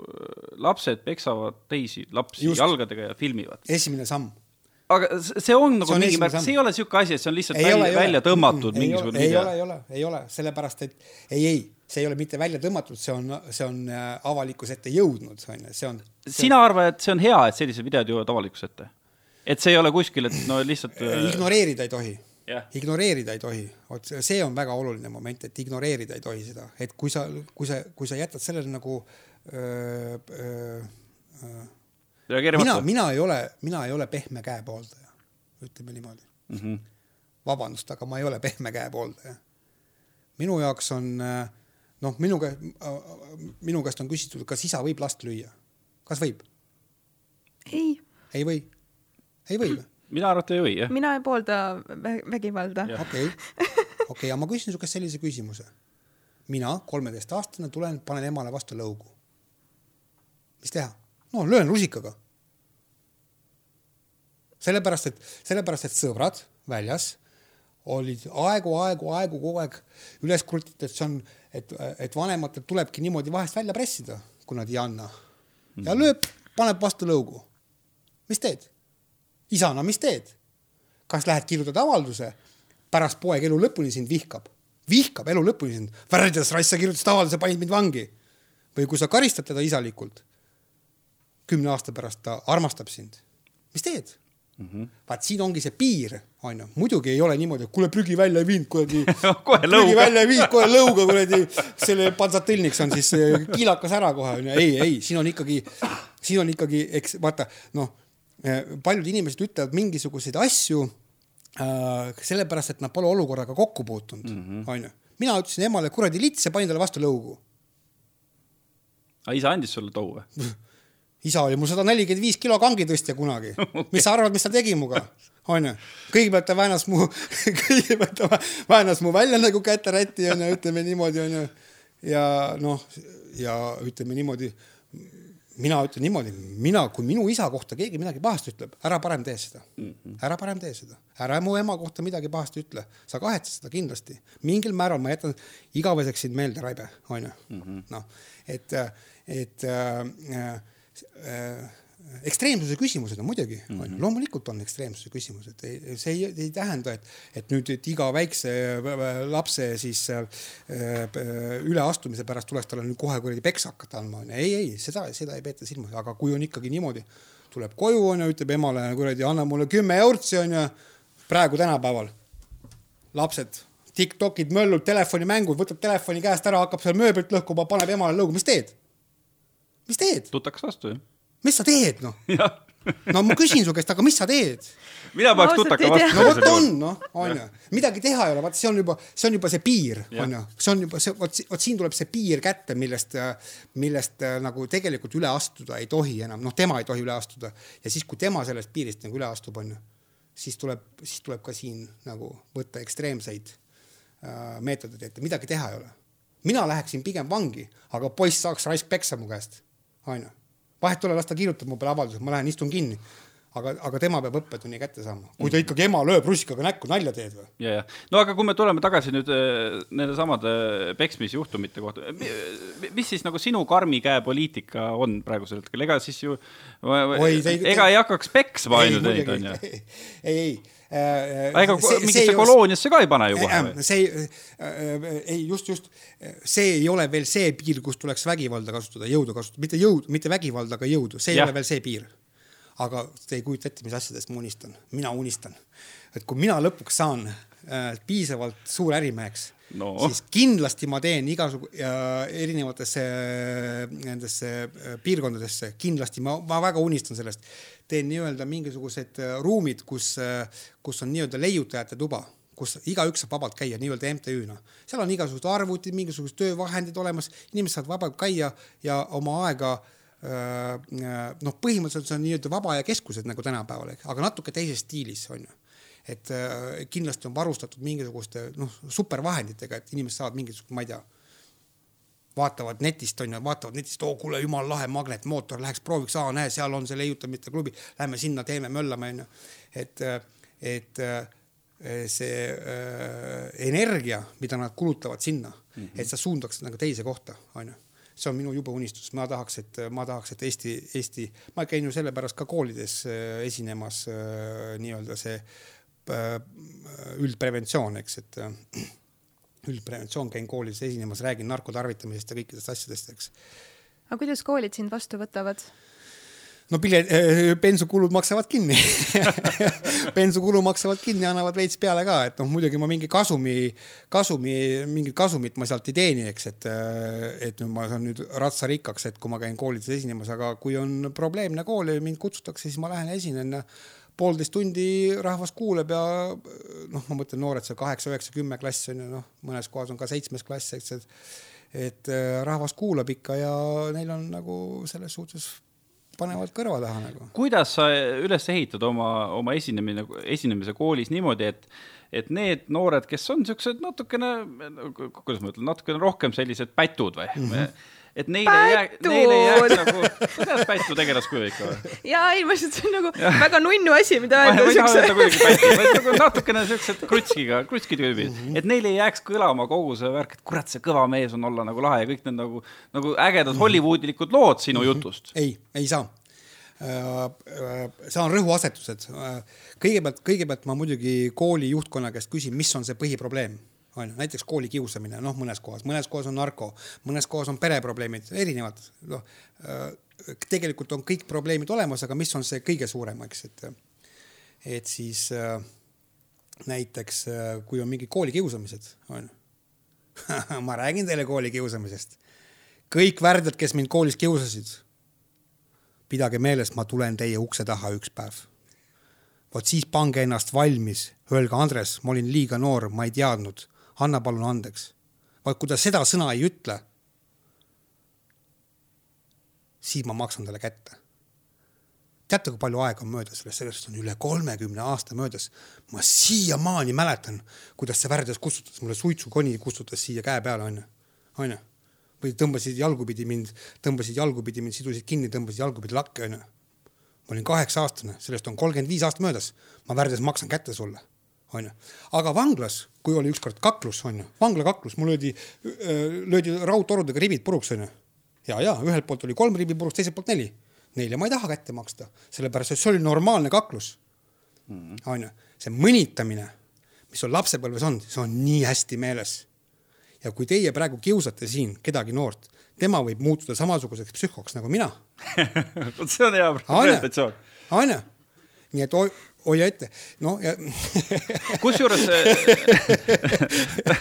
lapsed peksavad teisi lapsi Just. jalgadega ja filmivad. esimene samm aga see on nagu see on mingi märk, see ei ole niisugune asi, et see on lihtsalt ei välja, ole, välja tõmmatud ei mingisugune ei video. ei ole, ei ole, ei ole, sellepärast et ei, ei, see ei ole mitte välja tõmmatud, see on, see on äh, avalikkuse ette jõudnud, on ju, see on sina arvad, et see on hea, et sellised videod jõuavad avalikkuse ette? et see ei ole kuskil, et no lihtsalt äh, ignoreerida ei tohi yeah.. ignoreerida ei tohi, vot see on väga oluline moment, et ignoreerida ei tohi seda, et kui sa, kui sa, kui sa jätad sellele nagu öö, öö, öö, mina, mina ei ole, mina ei ole pehme käe pooldaja, ütleme niimoodi mm. -hmm. vabandust, aga ma ei ole pehme käe pooldaja. minu jaoks on noh, minu käest, minu käest on küsitud, kas isa võib last lüüa. kas võib? ei. ei või? ei või või? mina arvan, et ei või, jah. mina ei poolda vägivalda. okei, okei, aga ma küsin su käest sellise küsimuse. mina, kolmeteistaastane, tulen, panen emale vastu lõugu. mis teha? no löön rusikaga. sellepärast, et, sellepärast, et sõbrad väljas olid aegu, aegu, aegu kogu aeg üles krutitud, et see on, et, et vanematel tulebki niimoodi vahest välja pressida, kui nad ei anna. ja lööb, paneb vastu lõugu. mis teed? isana, mis teed? kas lähed kirjutad avalduse, pärast poeg elu lõpuni sind vihkab, vihkab elu lõpuni sind, värdjas raisk, sa kirjutasid avalduse, panid mind vangi. või kui sa karistad teda isalikult, kümne aasta pärast ta armastab sind. mis teed mm -hmm.? vaat siin ongi see piir, onju. muidugi ei ole niimoodi, et kuule, prügi välja ei viinud kuradi prügi välja ei viinud, kohe lõuga kuradi, selle patsatõlniks on siis kiilakas ära kohe, onju. ei, ei, siin on ikkagi, siin on ikkagi, eks vaata, noh, paljud inimesed ütlevad mingisuguseid asju äh, sellepärast, et nad pole olukorraga kokku puutunud, mhm. onju. mina ütlesin emale kuradi lits ja panin talle vastu lõugu. aga isa andis sulle tou või? isa oli mul sada nelikümmend viis kilo kangitõstja kunagi okay.. mis sa arvad, mis ta tegi muga? onju, kõigepealt ta väänas mu kõigepealt ta väänas mu välja nagu käterätti onju, ütleme niimoodi onju. ja noh, ja ütleme niimoodi, mina ütlen niimoodi, mina, kui minu isa kohta keegi midagi pahasti ütleb, ära parem tee seda. -hmm. ära parem tee seda, ära mu ema kohta midagi pahasti ütle, sa kahetsed seda kindlasti. mingil määral ma jätan igaveseks sind meelde, Raibe, onju. Mhm. noh, et, et Äh, ekstreemsuse küsimused on muidugi mm, -hmm. loomulikult on ekstreemsuse küsimused, see ei, ei tähenda, et, et nüüd, et iga väikse äh, lapse siis äh, üleastumise pärast tuleks talle nüüd kohe kuradi peksa hakata andma, onju. ei, ei, seda, seda ei peeta silmas, aga kui on ikkagi niimoodi, tuleb koju, onju, ütleb emale kuradi, anna mulle kümme eurtsi, onju. praegu tänapäeval lapsed Tiktokid, möllud, telefonimängud, võtab telefoni käest ära, hakkab seal mööblit lõhkuma, paneb emale lõugu, mis teed? Mis teed? tutaks vastu, jah. mis sa teed, noh? no ma küsin su käest, aga mis sa teed? mina paneks tutaka vastu. no vot on, noh, onju, midagi teha ei ole, vaat see on juba, see on juba see piir, onju, see on juba see, vot, vot siin tuleb see piir kätte, millest, millest nagu tegelikult üle astuda ei tohi enam, noh, tema ei tohi üle astuda ja siis, kui tema sellest piirist nagu üle astub, onju, siis tuleb, siis tuleb ka siin nagu võtta ekstreemseid äh, meetodeid ette, midagi teha ei ole. mina läheksin pigem vangi, aga poiss saaks raisk peksa mu käest, onju vahet ei ole, las ta kirjutab mu peale avalduse, ma lähen istun kinni. Aga, aga tema peab õppetunni kätte saama, kui ta ikkagi ema lööb russikaga näkku, nalja teed või? ja, ja. No aga kui me tuleme tagasi nüüd äh, nende samade peksmisjuhtumite kohta, mis siis nagu sinu karmi käe poliitika on praegusel hetkel, ega siis ju, ega ei hakkaks peksma ainult neid, onju? ei, ei äh, ega mingisse kolooniasse ka ei pane ju kohe või? see ei, ei just, just, see ei ole veel see piir, kus tuleks vägivalda kasutada, jõudu kasutada, mitte jõud, mitte vägivalda, aga jõudu, see ei ja. ole veel see piir. Aga te ei kujuta ette, mis asjadest ma unistan, mina unistan, et kui mina lõpuks saan äh, piisavalt suur ärimeheks no., siis kindlasti ma teen igasugu äh, erinevatesse äh, nendesse äh, piirkondadesse, kindlasti ma, ma väga unistan sellest. teen nii-öelda mingisugused äh, ruumid, kus äh,, kus on nii-öelda leiutajate tuba kus igaüks saab vabalt käia nii-öelda MTÜ-na. seal on igasugused arvutid, mingisugused töövahendid olemas, inimesed saavad vabalt käia ja oma aega äh, noh, põhimõtteliselt see on nii-öelda vaba aja keskused nagu tänapäeval, aga natuke teises stiilis on ju. Et äh, kindlasti on varustatud mingisuguste noh, supervahenditega, et inimesed saavad mingisugust, ma ei tea, vaatavad netist on ju, vaatavad netist, oo kuule, jumala lahe magnetmootor, läheks prooviks, aa näe, seal on see leiutamiste klubi, lähme sinna, teeme, möllame on ju. et, et see äh, energia, mida nad kulutavad sinna mm, -hmm. et sa suundaks nagu teise kohta, on ju see on minu jube unistus, ma tahaks, et ma tahaks, et Eesti, Eesti, ma käin ju sellepärast ka koolides äh, esinemas äh, nii-öelda see äh, üldpreventsioon, eks, et üldpreventsioon, käin koolides esinemas, räägin narkotarvitamisest ja kõikidest asjadest, eks. aga kuidas koolid sind vastu võtavad? no pilet, bensukulud maksavad kinni bensukulu maksavad kinni, annavad veits peale ka, et noh, muidugi ma mingi kasumi, kasumi, mingit kasumit ma sealt ei teeni, eks, et, et nüüd ma saan nüüd ratsarikkaks, et kui ma käin koolides esinemas, aga kui on probleemne kool ja mind kutsutakse, siis ma lähen esinen poolteist tundi rahvas kuuleb ja noh, ma mõtlen noored seal kaheksa, üheksa, kümme klass on ju noh, mõnes kohas on ka seitsmes klass, eks, et et eh, rahvas kuulab ikka ja neil on nagu selles suhtes panevad kõrva taha nagu. kuidas sa üles ehitad oma, oma esinemine, esinemise koolis niimoodi, et, et need noored, kes on siuksed natukene, kuidas ma ütlen, natukene rohkem sellised pätud või mm? -hmm et neile ei jää, neile ei jääks nagu, kuidas pättu tegelaskuju ikka või? jaa, ei, ma lihtsalt, see on nagu ja. väga nunnu asi, mida öelda. ma ei taha öelda kuidagi pätti, vaid nagu natukene siuksed krutskiga, krutski tüübid et neil ei jääks kõlama kogu see värk, et kurat, see kõva mees on olla nagu lahe ja kõik need nagu, nagu ägedad. Hollywoodilikud lood sinu -hmm. jutust. ei, ei saa Äh, äh, see on rõhuasetused. Äh, kõigepealt, kõigepealt ma muidugi kooli juhtkonna käest küsin, mis on see põhiprobleem on ju, näiteks kooli kiusamine, noh, mõnes kohas, mõnes kohas on narko, mõnes kohas on pereprobleemid, erinevad, noh. tegelikult on kõik probleemid olemas, aga mis on see kõige suurem, eks, et, et siis näiteks kui on mingi koolikiusamised, on ma räägin teile koolikiusamisest. kõik värdjad, kes mind koolis kiusasid pidage meeles, ma tulen teie ukse taha üks päev. vot siis pange ennast valmis, öelge, Andres, ma olin liiga noor, ma ei teadnud, anna palun andeks. vaat kui ta seda sõna ei ütle, siis ma maksan talle kätte. teate, kui palju aega on möödas sellest, sellest on üle kolmekümne aasta möödas. ma siiamaani mäletan, kuidas see värdjas kustutas mulle suitsukoni, kustutas siia käe peale, onju, onju või tõmbasid jalgupidi mind, tõmbasid jalgupidi mind, sidusid kinni, tõmbasid jalgupidi lakke, onju. ma olin kaheksa aastane, sellest on kolmkümmend viis aastat möödas. ma värdjas maksan kätte sulle, onju. aga vanglas, kui oli ükskord kaklus, onju, vanglakaklus, mul löödi, löödi raudtorudega ribid puruks, onju. ja, ja ühelt poolt oli kolm ribi puruks, teiselt poolt neli. Neile ma ei taha kätte maksta, sellepärast et see oli normaalne kaklus. onju, see mõnitamine, mis sul lapsepõlves on, see on nii hästi meeles ja kui teie praegu kiusate siin kedagi noort, tema võib muutuda samasuguseks psühhoks nagu mina vot see on hea presentatsioon. onju, nii et hoia ette, noh ja kusjuures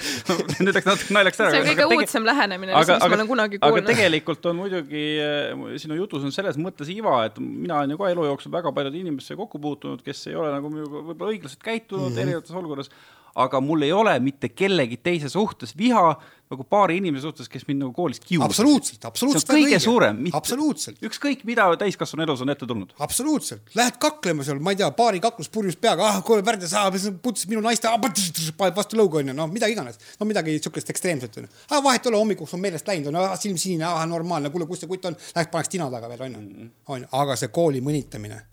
nüüd läks natuke naljaks ära. see on kõige uudsem lähenemine, mis ma olen kunagi kuulnud. aga tegelikult on muidugi eh, sinu jutus on selles mõttes iva, et mina olen ju ka elu jooksul väga paljude inimestega kokku puutunud, kes ei ole nagu võib-olla õiglaselt käitunud mm -hmm. erinevates olukorras aga mul ei ole mitte kellegi teise suhtes viha nagu paari inimese suhtes, kes mind nagu koolis kiusasid. absoluutselt, absoluutselt. see on kõige õige. suurem. absoluutselt. ükskõik, mida täiskasvanu elus on ette tulnud. absoluutselt, lähed kaklema seal, ma ei tea, paari kaklus purjus peaga, ah kuule Pärde, sa putsis minu naist, paned vastu lõuga onju, noh midagi iganes, no midagi siukest ekstreemset onju. ah vahet ei ole, hommikuks on meelest läinud onju, ah silm sinine, ah normaalne, kuule, kus see kutt on, läheks paneks tina taga veel onju, mm. onju, aga see kooli mõnitamine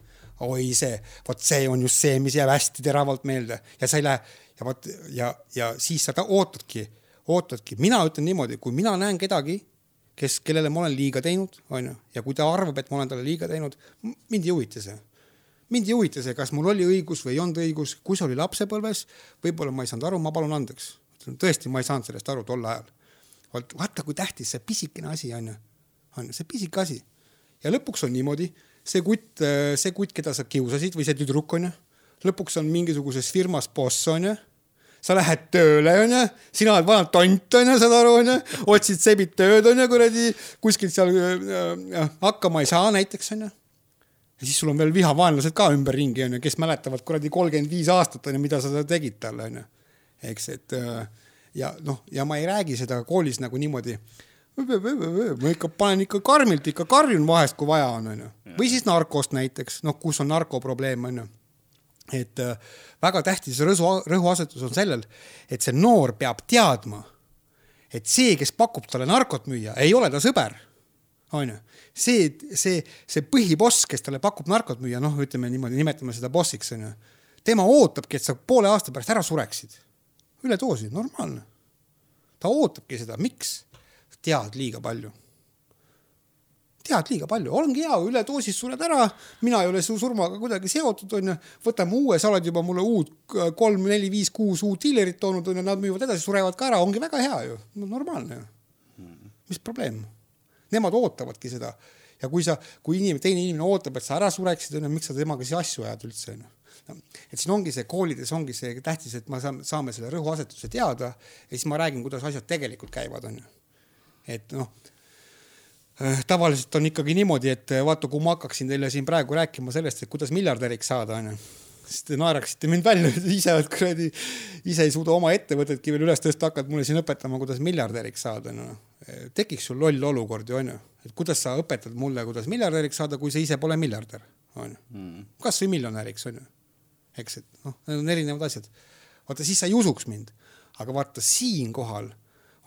oi see, vot see on just see, mis jääb hästi teravalt meelde ja sa ei lähe ja vot ja, ja siis sa ootadki, ootadki, mina ütlen niimoodi, kui mina näen kedagi, kes, kellele ma olen liiga teinud, onju, ja kui ta arvab, et ma olen talle liiga teinud, mind ei huvita see. mind ei huvita see, kas mul oli õigus või ei olnud õigus, kui see oli lapsepõlves, võib-olla ma ei saanud aru, ma palun andeks. tõesti, ma ei saanud sellest aru tol ajal. vot vaata, kui tähtis see pisikene asi on ju, on see pisike asi. ja lõpuks on niimoodi, see kutt, see kutt, keda sa kiusasid või see tüdruk on ju, lõpuks on mingisuguses firmas boss on ju sa lähed tööle, onju, sina oled vana tont, onju, saad aru, onju, otsid sebid tööd, onju, kuradi, kuskilt seal äh, äh, hakkama ei saa näiteks, onju. ja siis sul on veel vihavaenlased ka ümberringi, onju, kes mäletavad kuradi kolmkümmend viis aastat, onju, mida sa tegid talle, onju. eks, et äh, ja noh, ja ma ei räägi seda koolis nagu niimoodi ma ikka panen ikka karmilt ikka karjun vahest, kui vaja on, onju. või siis narkost näiteks, noh, kus on narkoprobleem, onju et äh, väga tähtis rõhu, rõhuasetus on sellel, et see noor peab teadma, et see, kes pakub talle narkot müüa, ei ole ta sõber. onju, see, see, see põhiboss, kes talle pakub narkot müüa, noh, ütleme niimoodi, nimetame seda bossiks, onju. tema ootabki, et sa poole aasta pärast ära sureksid. üledoosi, normaalne. ta ootabki seda, miks? tead liiga palju tead liiga palju, ongi hea, üledoosis sured ära, mina ei ole su surmaga kuidagi seotud, onju. võtame uue, sa oled juba mulle uut kolm, neli, viis, kuus uut diilerit toonud, onju, nad müüvad edasi, surevad ka ära, ongi väga hea ju, normaalne ju. mis probleem? Nemad ootavadki seda ja kui sa, kui inimene, teine inimene ootab, et sa ära sureksid, onju, miks sa temaga siis asju ajad üldse, onju et siin ongi see koolides ongi see tähtis, et me saame, saame selle rõhuasetuse teada ja siis ma räägin, kuidas asjad tegelikult käivad, onju. et noh tavaliselt on ikkagi niimoodi, et äh, vaata, kui ma hakkaksin teile siin praegu rääkima sellest, et kuidas miljardäriks saada, onju, siis te naeraksite mind välja, ise oled kuradi, ise ei suuda oma ettevõtetki veel üles tõsta, hakkad mulle siin õpetama, kuidas miljardäriks saada, no. Äh, tekiks sul loll olukord ju onju, et kuidas sa õpetad mulle, kuidas miljardäriks saada, kui sa ise pole miljardär, onju. Hmm. kasvõi miljonäriks onju, eks, et noh, need on erinevad asjad. vaata, siis sa ei usuks mind, aga vaata siinkohal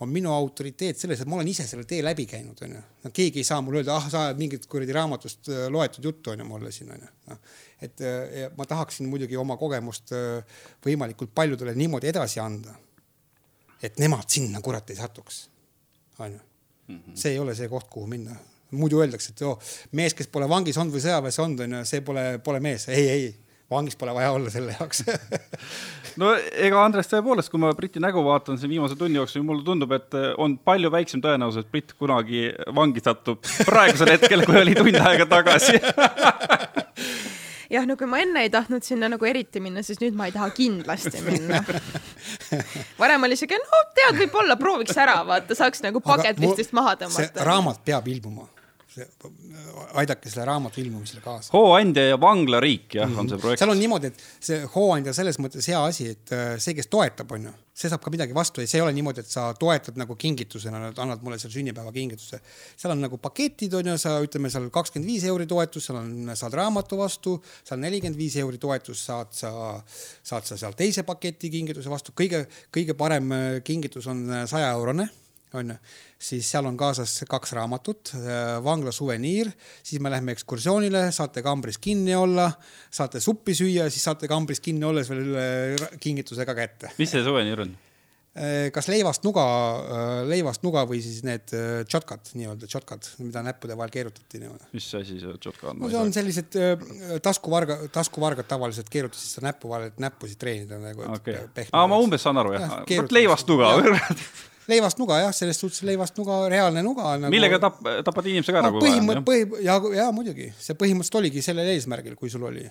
on minu autoriteet selles, et ma olen ise selle tee läbi käinud, onju. no keegi ei saa mulle öelda, ah, sa mingit kuradi raamatust äh, loetud juttu, onju, mulle siin, onju. noh, et äh, ma tahaksin muidugi oma kogemust äh, võimalikult paljudele niimoodi edasi anda, et nemad sinna kurat ei satuks, onju. Mhm. see ei ole see koht, kuhu minna. muidu öeldakse, et joo, mees, kes pole vangis olnud või sõjaväes olnud, onju, see pole, pole mees. ei, ei vangis pole vaja olla selle jaoks no ega Andres, tõepoolest, kui ma Briti nägu vaatan siin viimase tunni jooksul, mulle tundub, et on palju väiksem tõenäosus, et Britt kunagi vangi satub praegusel hetkel, kui oli tund aega tagasi jah, no kui ma enne ei tahtnud sinna nagu eriti minna, siis nüüd ma ei taha kindlasti minna. varem oli siuke, no tead, võib-olla prooviks ära, vaata, saaks nagu bucket list'ist maha tõmmata. raamat peab ilmuma aidake selle raamatu ilmumisele kaasa. hooandja ja vanglariik, jah mm, -hmm. on see projekt. seal on niimoodi, et see hooandja selles mõttes hea asi, et äh, see, kes toetab, on ju, see saab ka midagi vastu ja see ei ole niimoodi, et sa toetad nagu kingitusena, annad mulle seal sünnipäevakingituse. seal on nagu paketid, on ju, sa ütleme seal kakskümmend viis euri toetus, seal on, saad raamatu vastu, seal nelikümmend viis euri toetus, saad sa, saad sa seal teise paketi kingituse vastu. kõige, kõige parem äh, kingitus on äh, saja eurone onju, siis seal on kaasas kaks raamatut, äh, vangla suveniir, siis me lähme ekskursioonile, saate kambris kinni olla, saate suppi süüa, siis saate kambris kinni olles veel äh, kingituse ka kätte. mis see suveniir on? Äh, kas leivast nuga, leivast nuga või siis need tšotkad, nii-öelda tšotkad, mida näppude vahel keerutati niimoodi. mis asi see tšotka on? no see on sellised taskuvarga, taskuvargad tavaliselt keerutasid seda näppu vahel, et näppusid treenida nagu. okay., aa ma umbes saan aru jah, vot leivast nuga leivast nuga jah, selles suhtes leivast nuga, reaalne nuga nagu.... millega tap-, tapad inimese ka no, nagu põhimõt-, põhi-, ja, ja muidugi, see põhimõtteliselt oligi sellel eesmärgil, kui sul oli.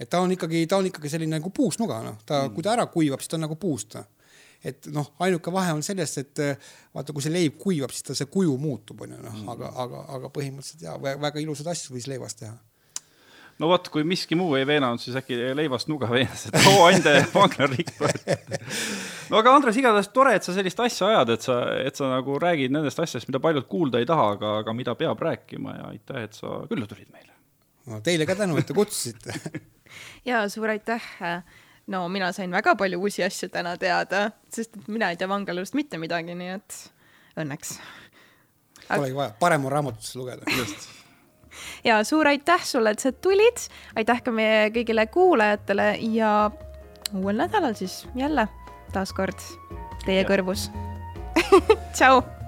et ta on ikkagi, ta on ikkagi selline nagu puusnuga, noh, ta mm., kui ta ära kuivab, siis ta on nagu puust et noh, ainuke vahe on selles, et vaata, kui see leib kuivab, siis ta see kuju muutub, onju, noh, aga, aga, aga põhimõtteliselt ja väga ilusaid asju võis leivast teha no vot, kui miski muu ei veenanud, siis äkki leivast nuga veenas, et oo, Ande vanglariik no aga Andres, igatahes tore, et sa sellist asja ajad, et sa, et sa nagu räägid nendest asjadest, mida paljud kuulda ei taha, aga, aga mida peab rääkima ja aitäh, et sa külla tulid meile. no teile ka tänu, et te kutsusite ja suur aitäh. no mina sain väga palju uusi asju täna teada, sest mina ei tea vanglalust mitte midagi, nii et õnneks. Polegi vaja, parem on raamatutest lugeda. just ja suur aitäh sulle, et sa tulid, aitäh ka meie kõigile kuulajatele ja uuel nädalal siis jälle taaskord teie kõrvus. Tšau